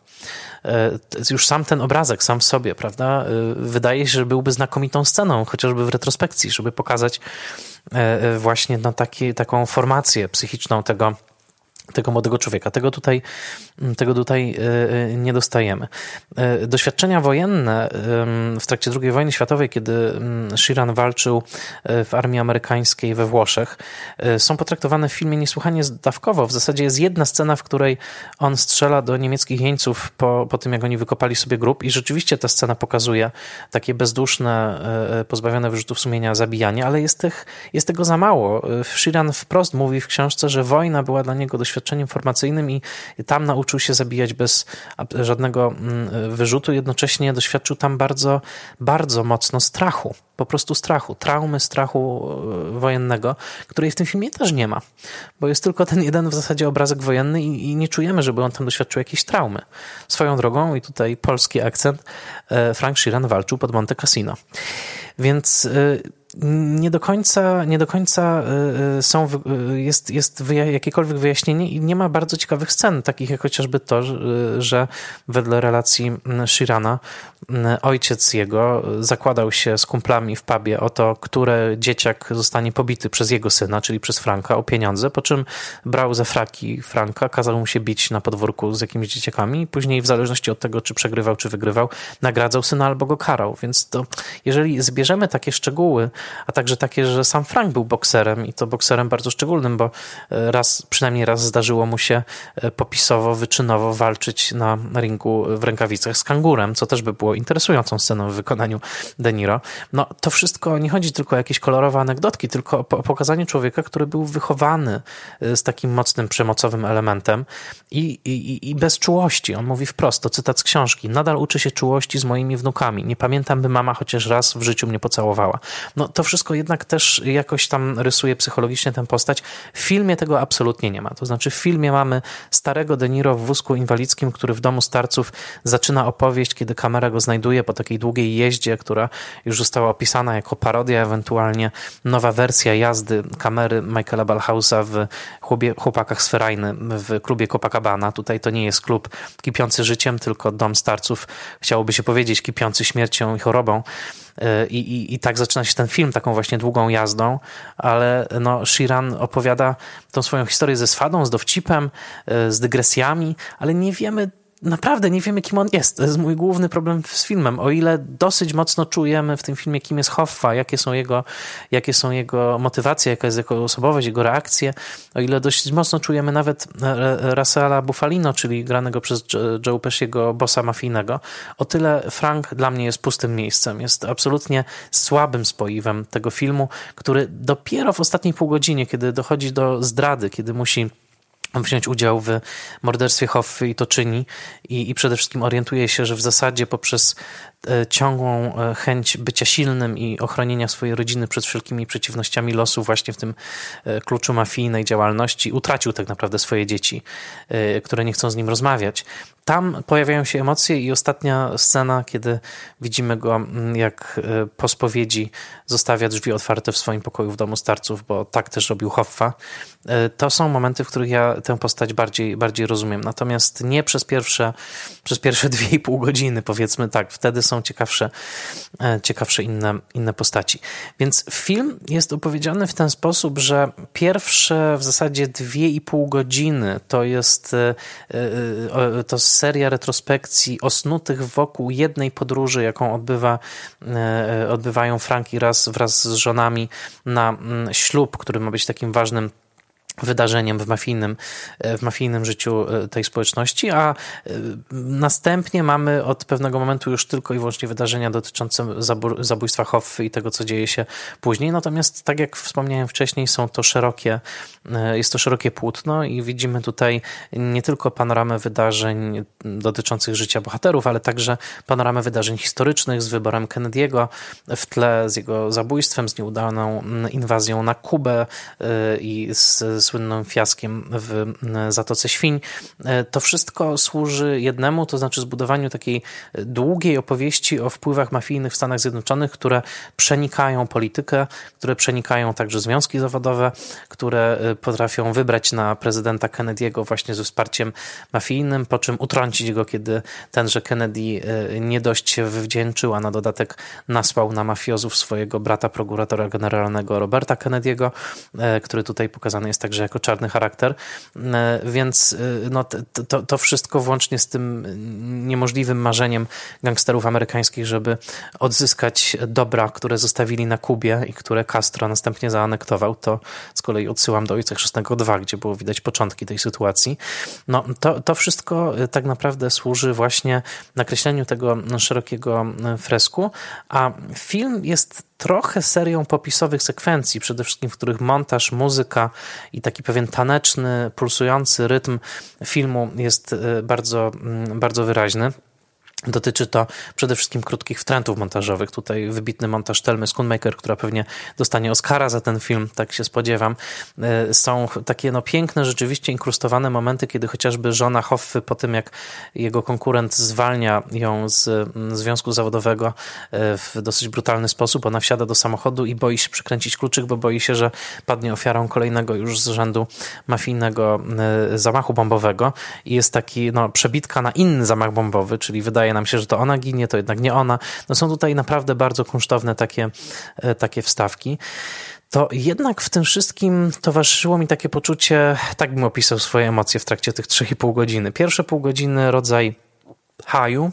E, już sam ten obrazek, sam w sobie, prawda, e, wydaje się, że byłby znakomitą sceną, chociażby w retrospekcji, żeby pokazać właśnie no, taki, taką formację psychiczną tego tego młodego człowieka. Tego tutaj, mm, tego tutaj e, e, nie dostajemy. E, doświadczenia wojenne w trakcie II wojny światowej, kiedy mm, Shiran walczył w armii amerykańskiej we Włoszech, są potraktowane w filmie niesłychanie zdawkowo. W zasadzie jest jedna scena, w której on strzela do niemieckich jeńców po, po tym, jak oni wykopali sobie grób i rzeczywiście ta scena pokazuje takie bezduszne, pozbawione wyrzutów sumienia zabijanie, ale jest, tych, jest tego za mało. Shiran wprost mówi w książce, że wojna była dla niego doświadczeniem doświadczeniem formacyjnym i tam nauczył się zabijać bez żadnego mm, wyrzutu. Jednocześnie doświadczył tam bardzo, bardzo mocno strachu. Po prostu strachu, traumy strachu e, wojennego, której w tym filmie też nie ma, bo jest tylko ten jeden w zasadzie obrazek wojenny i, i nie czujemy, żeby on tam doświadczył jakiejś traumy. Swoją drogą, i tutaj polski akcent, e, Frank Sheeran walczył pod Monte Cassino. Więc e, nie do końca, nie do końca są, jest, jest jakiekolwiek wyjaśnienie i nie ma bardzo ciekawych scen, takich jak chociażby to, że wedle relacji Shirana ojciec jego zakładał się z kumplami w pubie o to, które dzieciak zostanie pobity przez jego syna, czyli przez Franka, o pieniądze, po czym brał ze fraki Franka, kazał mu się bić na podwórku z jakimiś dzieciakami i później w zależności od tego, czy przegrywał, czy wygrywał, nagradzał syna albo go karał. Więc to, jeżeli zbierzemy takie szczegóły, a także takie, że sam Frank był bokserem i to bokserem bardzo szczególnym, bo e, raz, przynajmniej raz zdarzyło mu się e, popisowo, wyczynowo walczyć na ringu w rękawicach z kangurem, co też by było interesującą sceną w wykonaniu De Niro. No to wszystko nie chodzi tylko o jakieś kolorowe anegdotki, tylko o pokazanie człowieka, który był wychowany e, z takim mocnym przemocowym elementem i, i, i bez czułości. On mówi wprost, to cytat z książki. Nadal uczy się czułości z moimi wnukami. Nie pamiętam, by mama chociaż raz w życiu mnie pocałowała. No to wszystko jednak też jakoś tam rysuje psychologicznie tę postać. W filmie tego absolutnie nie ma. To znaczy w filmie mamy starego De Niro w wózku inwalidzkim, który w domu starców zaczyna opowieść, kiedy kamera go znajduje po takiej długiej jeździe, która już została opisana jako parodia, ewentualnie nowa wersja jazdy kamery Michaela Balhausa w Chłopakach z w klubie Copacabana. Tutaj to nie jest klub kipiący życiem, tylko dom starców, chciałoby się powiedzieć, kipiący śmiercią i chorobą. E, I, i, I tak zaczyna się ten film, taką właśnie długą jazdą, ale no, Shiran opowiada tą swoją historię ze swadą, z dowcipem, e, z dygresjami, ale nie wiemy naprawdę nie wiemy, kim on jest. To jest mój główny problem z filmem. O ile dosyć mocno czujemy w tym filmie, kim jest Hoffa, jakie są jego, jakie są jego motywacje, jaka jest jego osobowość, jego reakcje, o ile dość mocno czujemy nawet e, Russella Buffalino, czyli granego przez Joe Pesciego bossa mafijnego, o tyle Frank dla mnie jest pustym miejscem. Jest absolutnie słabym spoiwem tego filmu, który dopiero w ostatniej pół godzinie, kiedy dochodzi do zdrady, kiedy musi wziąć udział w morderstwie Hoffy i to czyni i, i przede wszystkim orientuje się, że w zasadzie poprzez E, ciągłą e, chęć bycia silnym i ochronienia swojej rodziny przed wszelkimi przeciwnościami losu właśnie w tym e, kluczu mafijnej działalności utracił tak naprawdę swoje dzieci, które nie chcą z nim rozmawiać. Tam pojawiają się emocje i ostatnia scena, kiedy widzimy go, mm, jak po spowiedzi zostawia drzwi otwarte w swoim pokoju w domu starców, bo tak też robił Hoffa. To są momenty, w których ja tę postać bardziej, bardziej rozumiem. Natomiast nie przez pierwsze, przez pierwsze dwie i pół godziny, powiedzmy tak. Wtedy są ciekawsze, e, ciekawsze inne, inne postaci. Więc film jest opowiedziany w ten sposób, że pierwsze w zasadzie dwie i pół godziny to jest e, e, to seria retrospekcji osnutych wokół jednej podróży, jaką odbywa, odbywają Franki raz wraz z żonami na mm, ślub, który ma być takim ważnym wydarzeniem w mafijnym, w mafijnym życiu e, tej społeczności, a e, następnie mamy od pewnego momentu już tylko i wyłącznie wydarzenia dotyczące zabójstwa Hoffy i tego, co dzieje się później. Natomiast, tak jak wspomniałem wcześniej, są to szerokie, e, jest to szerokie płótno i widzimy tutaj nie tylko panoramę wydarzeń dotyczących życia bohaterów, ale także panoramę wydarzeń historycznych z wyborem Kennedy'ego w tle, z jego zabójstwem, z nieudaną inwazją na Kubę i z słynnym fiaskiem w Zatoce Świń. E, to wszystko służy jednemu, to znaczy zbudowaniu takiej długiej opowieści o wpływach mafijnych w Stanach Zjednoczonych, które przenikają politykę, które przenikają także związki zawodowe, które e, potrafią wybrać na prezydenta Kennedy'ego właśnie ze wsparciem mafijnym, po czym utrącić go, kiedy tenże Kennedy e, nie dość się wywdzięczył, a na dodatek nasłał na mafiozów swojego brata prokuratora generalnego Roberta Kennedy'ego, który tutaj pokazany jest także także jako czarny charakter, e, więc e, no, to, to wszystko włącznie z tym niemożliwym marzeniem gangsterów amerykańskich, żeby odzyskać dobra, które zostawili na Kubie i które Castro następnie zaanektował, to z kolei odsyłam do Ojca Chrzestnego 2, gdzie było widać początki tej sytuacji. No, to, to wszystko e, tak naprawdę służy właśnie nakreśleniu tego szerokiego fresku, a film jest trochę serią popisowych sekwencji, przede wszystkim w których montaż, muzyka i taki pewien taneczny, pulsujący rytm filmu jest e, bardzo, mm, bardzo wyraźny. Dotyczy to przede wszystkim krótkich wtrętów montażowych. Tutaj wybitny montaż Telmy Schoonmaker, która pewnie dostanie Oscara za ten film, tak się spodziewam. E, są takie no, piękne, rzeczywiście inkrustowane momenty, kiedy chociażby żona Hoffy po tym, jak jego konkurent zwalnia ją z mm, związku zawodowego e, w dosyć brutalny sposób, ona wsiada do samochodu i boi się przykręcić kluczyk, bo boi się, że padnie ofiarą kolejnego już z rzędu mafijnego e, zamachu bombowego. I jest taki no, przebitka na inny zamach bombowy, czyli wydaje nam się, że to ona ginie, to jednak nie ona. No są tutaj naprawdę bardzo kunsztowne takie, e, takie wstawki to jednak w tym wszystkim towarzyszyło mi takie poczucie, tak bym opisał swoje emocje w trakcie tych 3,5 godziny. Pierwsze pół godziny rodzaj haju,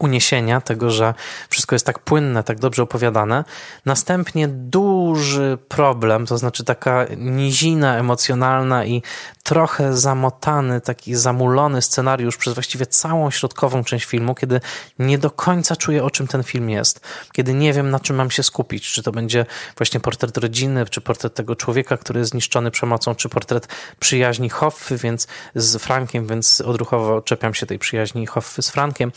uniesienia, tego, że wszystko jest tak płynne, tak dobrze opowiadane. Następnie duży problem, to znaczy taka nizina emocjonalna i trochę zamotany, taki zamulony scenariusz przez właściwie całą środkową część filmu, kiedy nie do końca czuję, o czym ten film jest, kiedy nie wiem, na czym mam się skupić, czy to będzie właśnie portret rodziny, czy portret tego człowieka, który jest zniszczony przemocą, czy portret przyjaźni Hoffy, więc z Frankiem, więc odruchowo czepiam się tej przyjaźni Hoffy z Frankiem.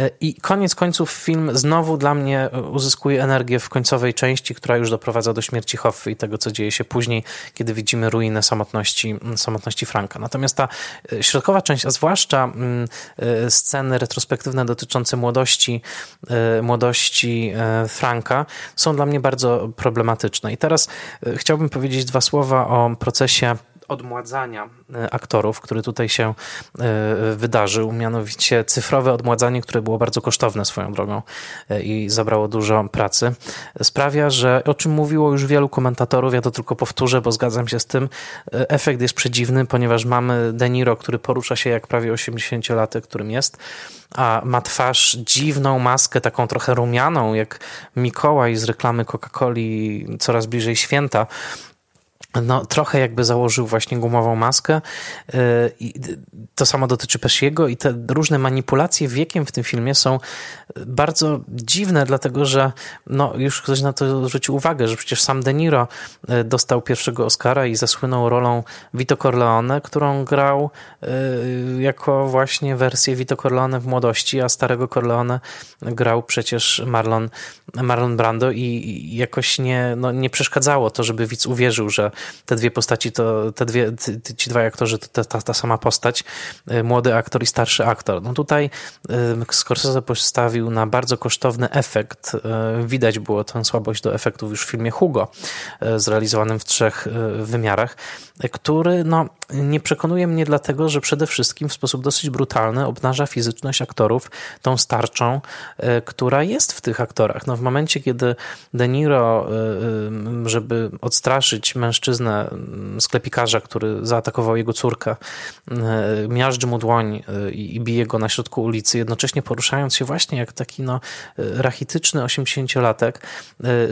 E, I koniec końców film znowu dla mnie uzyskuje energię w końcowej części, która już doprowadza do śmierci Hoffy i tego, co dzieje się później, kiedy widzimy ruinę samotności, samotności samotności Franka. Natomiast ta e, środkowa część, a zwłaszcza mm, e, sceny retrospektywne dotyczące młodości, e, młodości Franka są dla mnie bardzo problematyczne. I teraz chciałbym powiedzieć dwa słowa o procesie odmładzania e, aktorów, który tutaj się e, wydarzył, mianowicie cyfrowe odmładzanie, które było bardzo kosztowne swoją drogą e, i zabrało dużo pracy, sprawia, że o czym mówiło już wielu komentatorów, ja to tylko powtórzę, bo zgadzam się z tym, efekt jest przedziwny, ponieważ mamy De Niro, który porusza się jak prawie 80-latek, którym jest, a ma twarz dziwną maskę, taką trochę rumianą, jak Mikołaj z reklamy Coca-Coli coraz bliżej święta no, trochę jakby założył właśnie gumową maskę. Y, I to samo dotyczy Pesciego i te różne manipulacje wiekiem w tym filmie są bardzo dziwne, dlatego że no, już ktoś na to zwrócił uwagę, że przecież sam De Niro y, dostał pierwszego Oscara i zasłynął rolą Vito Corleone, którą grał y, jako właśnie wersję Vito Corleone w młodości, a starego Corleone grał przecież Marlon, Marlon Brando i jakoś nie, no, nie przeszkadzało to, żeby widz uwierzył, że te dwie postaci, to te dwie, ci dwaj aktorzy to ta, ta sama postać, y, młody aktor i starszy aktor. No tutaj y, Scorsese postawił na bardzo kosztowny efekt. Y, widać było tę słabość do efektów już w filmie Hugo, zrealizowanym w trzech wymiarach, który no, nie przekonuje mnie dlatego, że przede wszystkim w sposób dosyć brutalny obnaża fizyczność aktorów, tą starczą, która jest w tych aktorach. No, w momencie, kiedy De Niro, żeby odstraszyć mężczyznę, mm, sklepikarza, który zaatakował jego córkę, e, miażdży mu dłoń i bije go na środku ulicy, jednocześnie poruszając się właśnie jak taki no, rachityczny 80-latek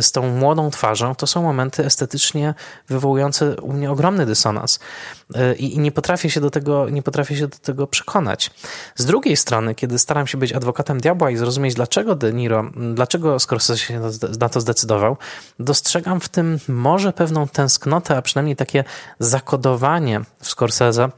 z tą młodą twarzą, to są momenty estetycznie wywołujące u mnie ogromny dysonans. I nie potrafię się do tego, nie potrafię się do tego przekonać. Z drugiej strony, kiedy staram się być adwokatem diabła i zrozumieć, dlaczego De Niro, dlaczego Scorsese się na to zdecydował, dostrzegam w tym może pewną tęsknotę a przynajmniej takie zakodowanie w Scorsese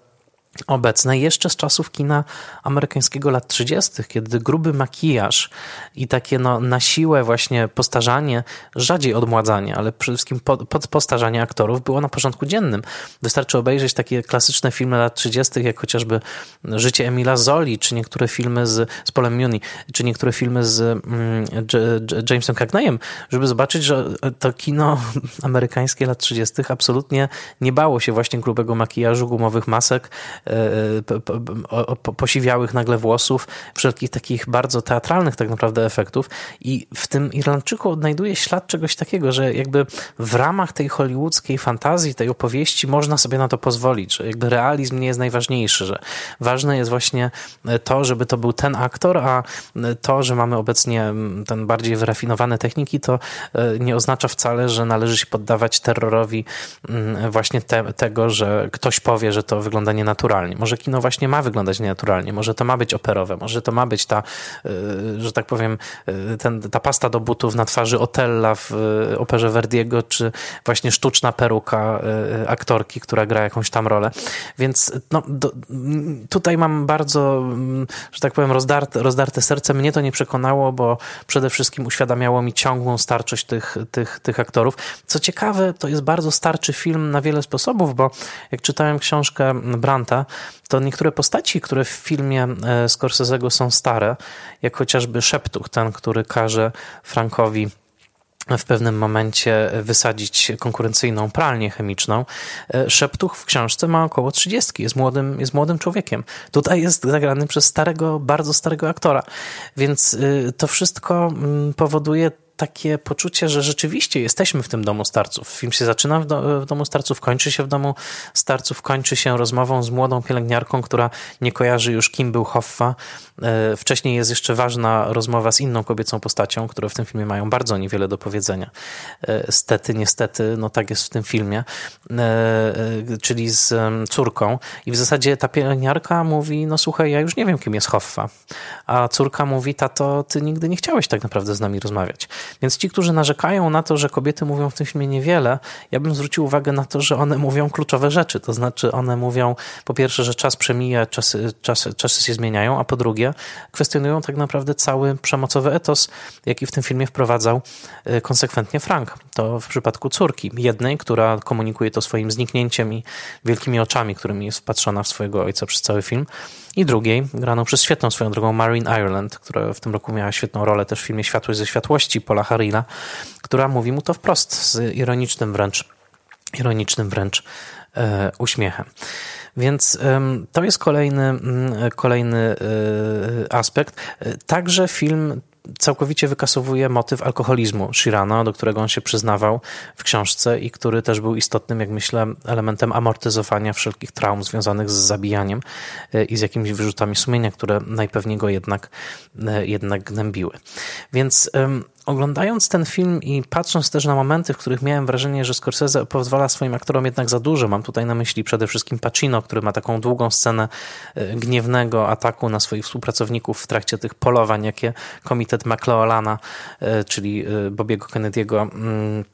obecne jeszcze z czasów kina amerykańskiego lat 30., kiedy gruby makijaż i takie no, na siłę właśnie postarzanie, rzadziej odmładzanie, ale przede wszystkim pod, pod postarzanie aktorów było na porządku dziennym. Wystarczy obejrzeć takie klasyczne filmy lat 30., jak chociażby Życie Emila Zoli, czy niektóre filmy z, z Polem Muni, czy niektóre filmy z mm, Jamesem Cagneyem, żeby zobaczyć, że to kino amerykańskie lat 30. absolutnie nie bało się właśnie grubego makijażu, gumowych masek, posiwiałych nagle włosów, wszelkich takich bardzo teatralnych tak naprawdę efektów. I w tym Irlandczyku odnajduje ślad czegoś takiego, że jakby w ramach tej hollywoodzkiej fantazji, tej opowieści można sobie na to pozwolić, że jakby realizm nie jest najważniejszy, że ważne jest właśnie to, żeby to był ten aktor, a to, że mamy obecnie ten bardziej wyrafinowane techniki, to e, nie oznacza wcale, że należy się poddawać terrorowi właśnie te, tego, że ktoś powie, że to wygląda nienaturalnie nienaturalnie. Może kino właśnie ma wyglądać nienaturalnie, może to ma być operowe, może to ma być ta, że tak powiem, ten, ta pasta do butów na twarzy Otella w operze Verdiego, czy właśnie sztuczna peruka aktorki, która gra jakąś tam rolę. Więc no, do, tutaj mam bardzo, że tak powiem, rozdarte, rozdarte serce. Mnie to nie przekonało, bo przede wszystkim uświadamiało mi ciągłą starczość tych, tych, tych aktorów. Co ciekawe, to jest bardzo starczy film na wiele sposobów, bo jak czytałem książkę Branta, to niektóre postaci, które w filmie e, Scorsese'ego są stare, jak chociażby Szeptuch, ten, który każe Frankowi w pewnym momencie wysadzić konkurencyjną pralnię chemiczną. E, Szeptuch w książce ma około 30, jest młodym, jest młodym człowiekiem. Tutaj jest zagrany przez starego, bardzo starego aktora, więc y, to wszystko mm, powoduje takie poczucie, że rzeczywiście jesteśmy w tym domu starców. Film się zaczyna w, do, w, domu starców, kończy się w domu starców, kończy się rozmową z młodą pielęgniarką, która nie kojarzy już kim był Hoffa. E, wcześniej jest jeszcze ważna rozmowa z inną kobiecą postacią, które w tym filmie mają bardzo niewiele do powiedzenia. E, stety, niestety, no tak jest w tym filmie, e, czyli z córką. I w zasadzie ta pielęgniarka mówi, no słuchaj, ja już nie wiem, kim jest Hoffa. A córka mówi, tato, ty nigdy nie chciałeś tak naprawdę z nami rozmawiać. Więc ci, którzy narzekają na to, że kobiety mówią w tym filmie niewiele, ja bym zwrócił uwagę na to, że one mówią kluczowe rzeczy. To znaczy, one mówią po pierwsze, że czas przemija, czasy, czasy, czasy się zmieniają, a po drugie, kwestionują tak naprawdę cały przemocowy etos, jaki w tym filmie wprowadzał y, konsekwentnie Frank. To w przypadku córki, jednej, która komunikuje to swoim zniknięciem i wielkimi oczami, którymi jest wpatrzona w swojego ojca przez cały film, i drugiej, graną przez świetną swoją drogą Marin Ireland, która w tym roku miała świetną rolę też w filmie Światłość ze światłości Paula Harila, która mówi mu to wprost z ironicznym wręcz, ironicznym wręcz e, uśmiechem. Więc to jest kolejny, mm, kolejny e, aspekt. E, także film całkowicie wykasowuje motyw alkoholizmu Shirano, do którego on się przyznawał w książce i który też był istotnym, jak myślę, elementem amortyzowania wszelkich traum związanych z zabijaniem e, i z jakimiś wyrzutami sumienia, które najpewniej go jednak, e, jednak gnębiły. Więc Oglądając ten film i patrząc też na momenty, w których miałem wrażenie, że Scorsese pozwala swoim aktorom jednak za dużo, mam tutaj na myśli przede wszystkim Pacino, który ma taką długą scenę e, gniewnego ataku na swoich współpracowników w trakcie tych polowań, jakie komitet McLeolana, e, czyli e, Bobiego Kennedy'ego mm,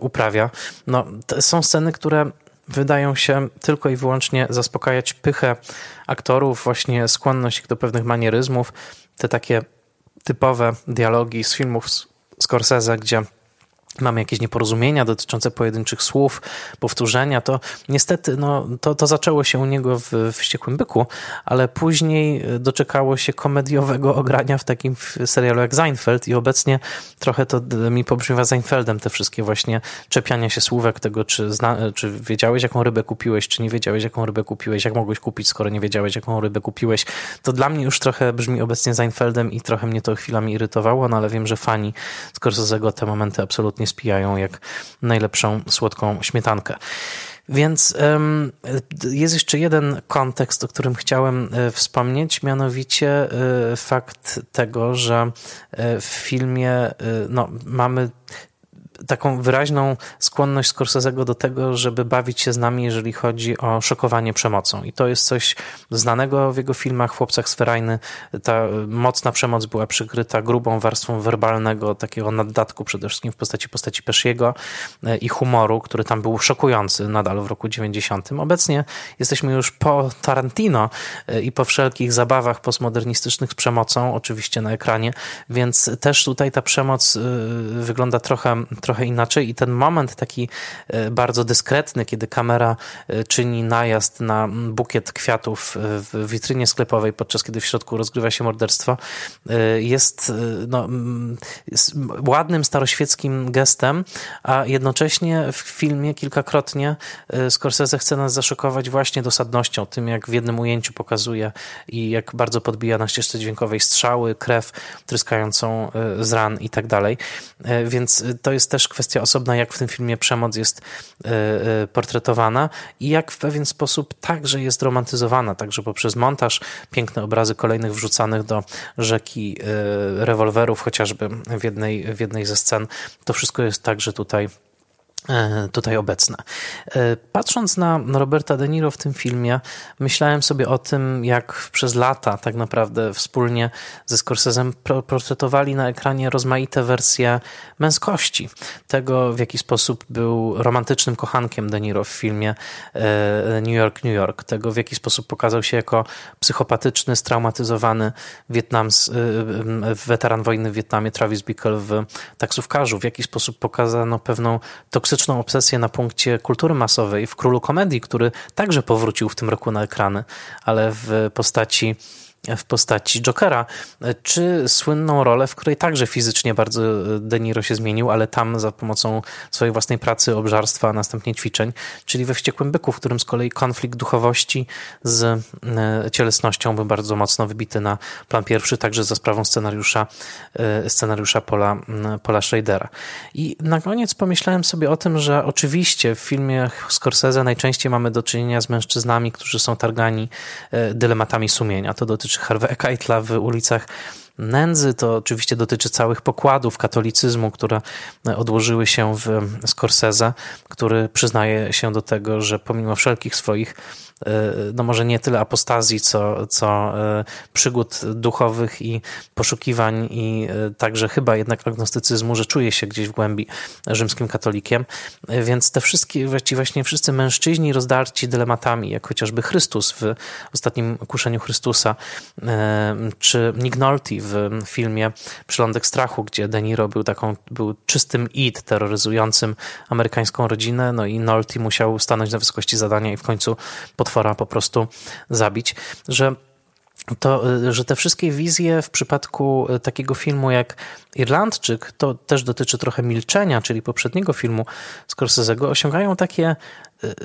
uprawia. No, są sceny, które wydają się tylko i wyłącznie zaspokajać pychę aktorów, właśnie skłonność do pewnych manieryzmów, te takie typowe dialogi z filmów Scorsese, gdzie mamy jakieś nieporozumienia dotyczące pojedynczych słów, powtórzenia, to niestety no, to, to zaczęło się u niego w, Wściekłym Byku, ale później doczekało się komediowego ogrania w takim serialu jak Seinfeld i obecnie trochę to mi pobrzmiewa Seinfeldem, te wszystkie właśnie czepiania się słówek tego, czy, zna, czy wiedziałeś, jaką rybę kupiłeś, czy nie wiedziałeś, jaką rybę kupiłeś, jak mogłeś kupić, skoro nie wiedziałeś, jaką rybę kupiłeś. To dla mnie już trochę brzmi obecnie Seinfeldem i trochę mnie to chwilami irytowało, no ale wiem, że fani Scorsese'ego te momenty absolutnie absolutnie spijają jak najlepszą słodką śmietankę. Więc jest jeszcze jeden kontekst, o którym chciałem e, wspomnieć, mianowicie e, fakt tego, że e, w filmie no, mamy taką wyraźną skłonność Scorsese'ego do tego, żeby bawić się z nami, jeżeli chodzi o szokowanie przemocą. I to jest coś znanego w jego filmach, Chłopcach Sferajny. Ta mocna przemoc była przykryta grubą warstwą werbalnego, takiego naddatku przede wszystkim w postaci postaci Pesziego e, i humoru, który tam był szokujący nadal w roku 90. Obecnie jesteśmy już po Tarantino e, i po wszelkich zabawach postmodernistycznych z przemocą, oczywiście na ekranie, więc też tutaj ta przemoc e, wygląda trochę, trochę trochę inaczej i ten moment taki e, bardzo dyskretny, kiedy kamera e, czyni najazd na bukiet kwiatów w witrynie sklepowej, podczas kiedy w środku rozgrywa się morderstwo, e, jest, no, jest ładnym, staroświeckim gestem, a jednocześnie w filmie kilkakrotnie Scorsese chce nas zaszokować właśnie dosadnością, tym jak w jednym ujęciu pokazuje i jak bardzo podbija na ścieżce dźwiękowej strzały, krew tryskającą z ran i tak dalej. Więc to jest też kwestia osobna, jak w tym filmie przemoc jest e, e, portretowana i jak w pewien sposób także jest romantyzowana, także poprzez montaż, piękne obrazy kolejnych wrzucanych do rzeki e, rewolwerów, chociażby w jednej, w jednej ze scen. To wszystko jest także tutaj tutaj obecne. E, patrząc na Roberta De Niro w tym filmie, myślałem sobie o tym, jak przez lata tak naprawdę wspólnie ze Scorsese'em portretowali na ekranie rozmaite wersje męskości. Tego, w jaki sposób był romantycznym kochankiem De Niro w filmie e, New York, New York. Tego, w jaki sposób pokazał się jako psychopatyczny, straumatyzowany Wietnams, weteran wojny w Wietnamie Travis Bickle w taksówkarzu. W jaki sposób pokazano pewną toksyczność toksyczną obsesję na punkcie kultury masowej w Królu Komedii, który także powrócił w tym roku na ekrany, ale w postaci w postaci Jokera, czy słynną rolę, w której także fizycznie bardzo De Niro się zmienił, ale tam za pomocą swojej własnej pracy, obżarstwa, a następnie ćwiczeń, czyli we Wściekłym Byku, w którym z kolei konflikt duchowości z e, cielesnością był bardzo mocno wybity na plan pierwszy, także za sprawą scenariusza, e, scenariusza Paula, Paula Schradera. I na koniec pomyślałem sobie o tym, że oczywiście w filmie Scorsese najczęściej mamy do czynienia z mężczyznami, którzy są targani e, dylematami sumienia. To dotyczy czy Harvey'a Keitla w ulicach nędzy. To oczywiście dotyczy całych pokładów katolicyzmu, które odłożyły się w Scorsese, który przyznaje się do tego, że pomimo wszelkich swoich no może nie tyle apostazji, co, co e, przygód duchowych i poszukiwań i e, także chyba jednak agnostycyzmu, że czuje się gdzieś w głębi rzymskim katolikiem. Więc te wszystkie, właściwie właśnie wszyscy mężczyźni rozdarci dylematami, jak chociażby Chrystus w ostatnim kuszeniu Chrystusa, czy Nick Nolte w filmie Przylądek strachu, gdzie De Niro był taką, był czystym id terroryzującym amerykańską rodzinę, no i Nolte musiał stanąć na wysokości zadania i w końcu pod potwora po prostu zabić, że to, że te wszystkie wizje w przypadku takiego filmu jak Irlandczyk, to też dotyczy trochę milczenia, czyli poprzedniego filmu Scorsese'ego, osiągają takie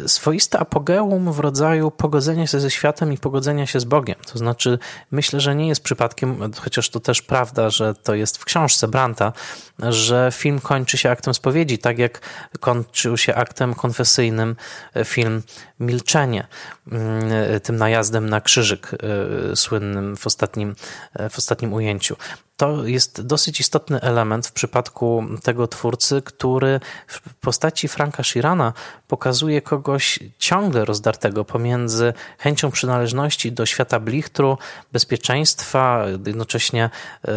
swoiste apogeum w rodzaju pogodzenia się ze światem i pogodzenia się z Bogiem. To znaczy, myślę, że nie jest przypadkiem, chociaż to też prawda, że to jest w książce Branta, że film kończy się aktem spowiedzi, tak jak kończył się aktem konfesyjnym film Milczenie, y, tym najazdem na krzyżyk y, słynnym w ostatnim, w ostatnim ujęciu to jest dosyć istotny element w przypadku tego twórcy, który w postaci Franka Shirana pokazuje kogoś ciągle rozdartego pomiędzy chęcią przynależności do świata blichtru, bezpieczeństwa, jednocześnie e,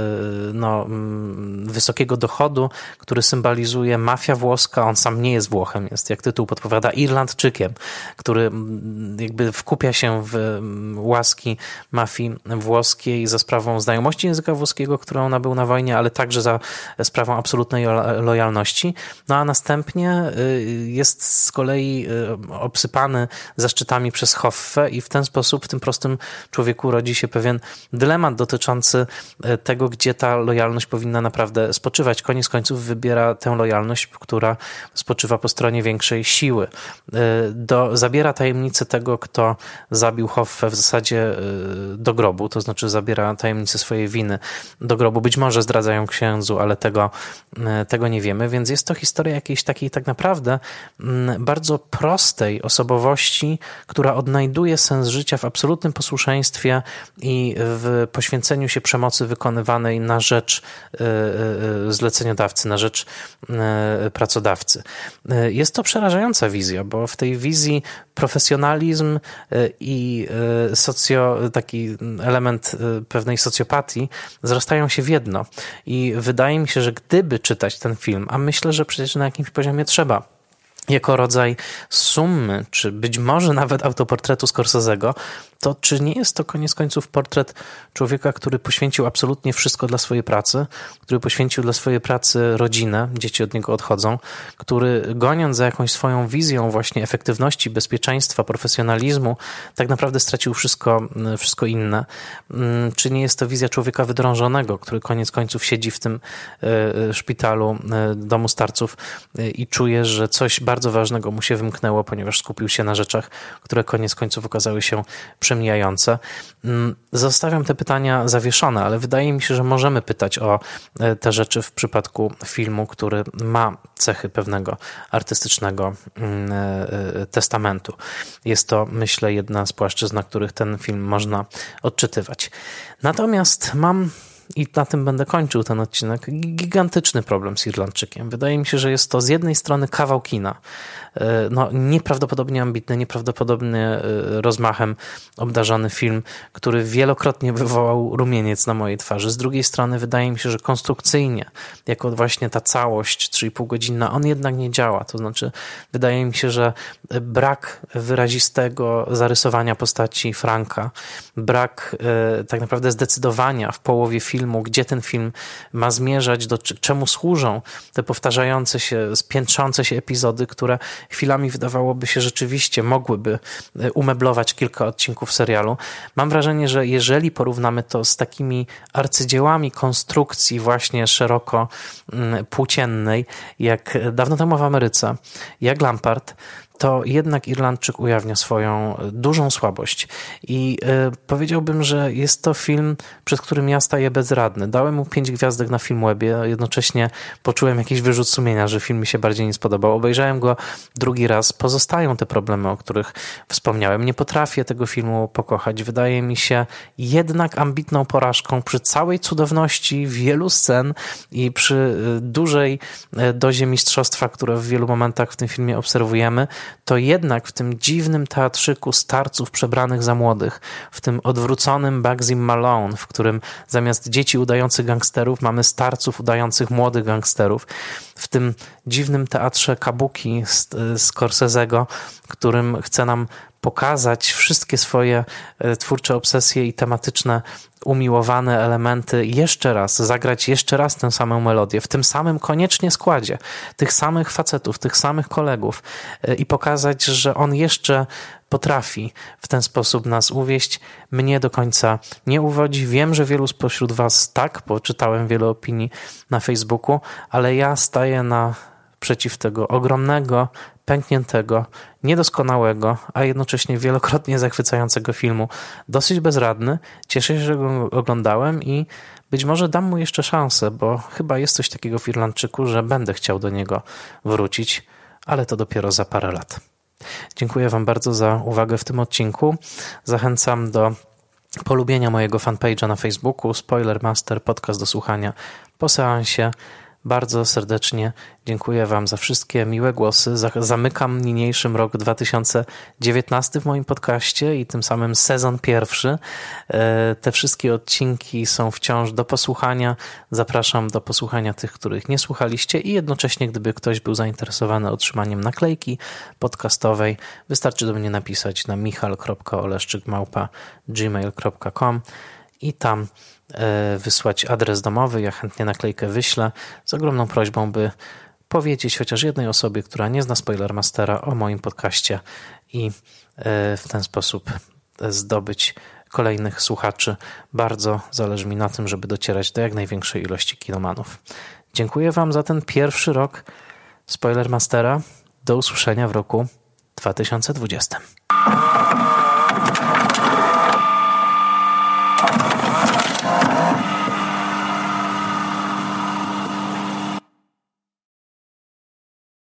no, mm, wysokiego dochodu, który symbolizuje mafia włoska. On sam nie jest Włochem, jest jak tytuł podpowiada Irlandczykiem, który mm, jakby wkupia się w mm, łaski mafii włoskiej za sprawą znajomości języka włoskiego, którą nabył na wojnie, ale także za sprawą absolutnej lojalności. No a następnie y, jest z kolei y, obsypany zaszczytami przez Hoffę i w ten sposób w tym prostym człowieku rodzi się pewien dylemat dotyczący y, tego, gdzie ta lojalność powinna naprawdę spoczywać. Koniec końców wybiera tę lojalność, która spoczywa po stronie większej siły. Do, zabiera tajemnicę tego, kto zabił Hoffę w zasadzie do grobu, to znaczy zabiera tajemnicę swojej winy do grobu. Być może zdradzają księdzu, ale tego, tego nie wiemy, więc jest to historia jakiejś takiej tak naprawdę mm, bardzo prostej osobowości, która odnajduje sens życia w absolutnym posłuszeństwie i w poświęceniu się przemocy wykonywanej na rzecz e, e, zleceniodawcy, na rzecz e, pracodawcy. Jest to przerażająca wizja, bo w tej wizji profesjonalizm i socjo, taki element pewnej socjopatii wzrastają się w jedno. I wydaje mi się, że gdyby czytać ten film, a myślę, że przecież na jakimś poziomie trzeba, jako rodzaj sumy, czy być może nawet autoportretu Scorsese'ego, to czy nie jest to koniec końców portret człowieka, który poświęcił absolutnie wszystko dla swojej pracy, który poświęcił dla swojej pracy rodzinę, dzieci od niego odchodzą, który goniąc za jakąś swoją wizją właśnie efektywności, bezpieczeństwa, profesjonalizmu, tak naprawdę stracił wszystko, wszystko inne. Mm, czy nie jest to wizja człowieka wydrążonego, który koniec końców siedzi w tym e, e, szpitalu, e, domu starców i czuje, że coś bardzo ważnego mu się wymknęło, ponieważ skupił się na rzeczach, które koniec końców okazały się przemijające. Mm, zostawiam te pytania zawieszone, ale wydaje mi się, że możemy pytać o e, te rzeczy w przypadku filmu, który ma cechy pewnego artystycznego mm, e, e, testamentu. Jest to, myślę, jedna z płaszczyzn, na których ten film można odczytywać. Natomiast mam i na tym będę kończył ten odcinek, gigantyczny problem z Irlandczykiem. Wydaje mi się, że jest to z jednej strony kawał kina, e, no, nieprawdopodobnie ambitny, nieprawdopodobnie rozmachem obdarzony film, który wielokrotnie wywołał rumieniec na mojej twarzy. Z drugiej strony wydaje mi się, że konstrukcyjnie, jako właśnie ta całość 3,5 godzinna, on jednak nie działa. To znaczy, wydaje mi się, że brak wyrazistego zarysowania postaci Franka, brak e, tak naprawdę zdecydowania w połowie filmu, gdzie ten film ma zmierzać, do czemu służą te powtarzające się, spiętrzące się epizody, które chwilami wydawałoby się rzeczywiście mogłyby e, umeblować kilka odcinków serialu. Mam wrażenie, że jeżeli porównamy to z takimi arcydziełami konstrukcji właśnie szeroko mm, płóciennej, jak dawno temu w Ameryce, jak Lampard, to jednak Irlandczyk ujawnia swoją dużą słabość. I y, powiedziałbym, że jest to film, przed którym ja staję bezradny. Dałem mu pięć gwiazdek na Filmwebie, jednocześnie poczułem jakiś wyrzut sumienia, że film mi się bardziej nie spodobał. Obejrzałem go drugi raz. Pozostają te problemy, o których wspomniałem. Nie potrafię tego filmu pokochać. Wydaje mi się jednak ambitną porażką przy całej cudowności wielu scen i przy y, dużej dozie mistrzostwa, które w wielu momentach w tym filmie obserwujemy to jednak w tym dziwnym teatrzyku starców przebranych za młodych, w tym odwróconym Bugsy Malone, w którym zamiast dzieci udających gangsterów mamy starców udających młodych gangsterów, w tym dziwnym teatrze kabuki Scorsese'ego, którym chce nam pokazać wszystkie swoje e, twórcze obsesje i tematyczne umiłowane elementy jeszcze raz, zagrać jeszcze raz tę samą melodię, w tym samym koniecznie składzie, tych samych facetów, tych samych kolegów e, i pokazać, że on jeszcze potrafi w ten sposób nas uwieść. Mnie do końca nie uwodzi. Wiem, że wielu spośród Was tak, bo czytałem wiele opinii na Facebooku, ale ja staję na przeciw tego ogromnego, pękniętego, niedoskonałego, a jednocześnie wielokrotnie zachwycającego filmu. Dosyć bezradny. Cieszę się, że go oglądałem i być może dam mu jeszcze szansę, bo chyba jest coś takiego w Irlandczyku, że będę chciał do niego wrócić, ale to dopiero za parę lat. Dziękuję Wam bardzo za uwagę w tym odcinku. Zachęcam do polubienia mojego fanpage'a na Facebooku Spoiler Master Podcast do słuchania po seansie. Bardzo serdecznie dziękuję Wam za wszystkie miłe głosy. Zamykam niniejszym rok 2019 w moim podcaście i tym samym sezon pierwszy. E, te wszystkie odcinki są wciąż do posłuchania. Zapraszam do posłuchania tych, których nie słuchaliście i jednocześnie, gdyby ktoś był zainteresowany otrzymaniem naklejki podcastowej, wystarczy do mnie napisać na michal.oleszczykmałpa.gmail.com i tam wysłać adres domowy. Ja chętnie naklejkę wyślę z ogromną prośbą, by powiedzieć chociaż jednej osobie, która nie zna Spoilermastera o moim podcaście i e, w ten sposób zdobyć kolejnych słuchaczy. Bardzo zależy mi na tym, żeby docierać do jak największej ilości kinomanów. Dziękuję Wam za ten pierwszy rok Spoilermastera. Do usłyszenia w roku 2020.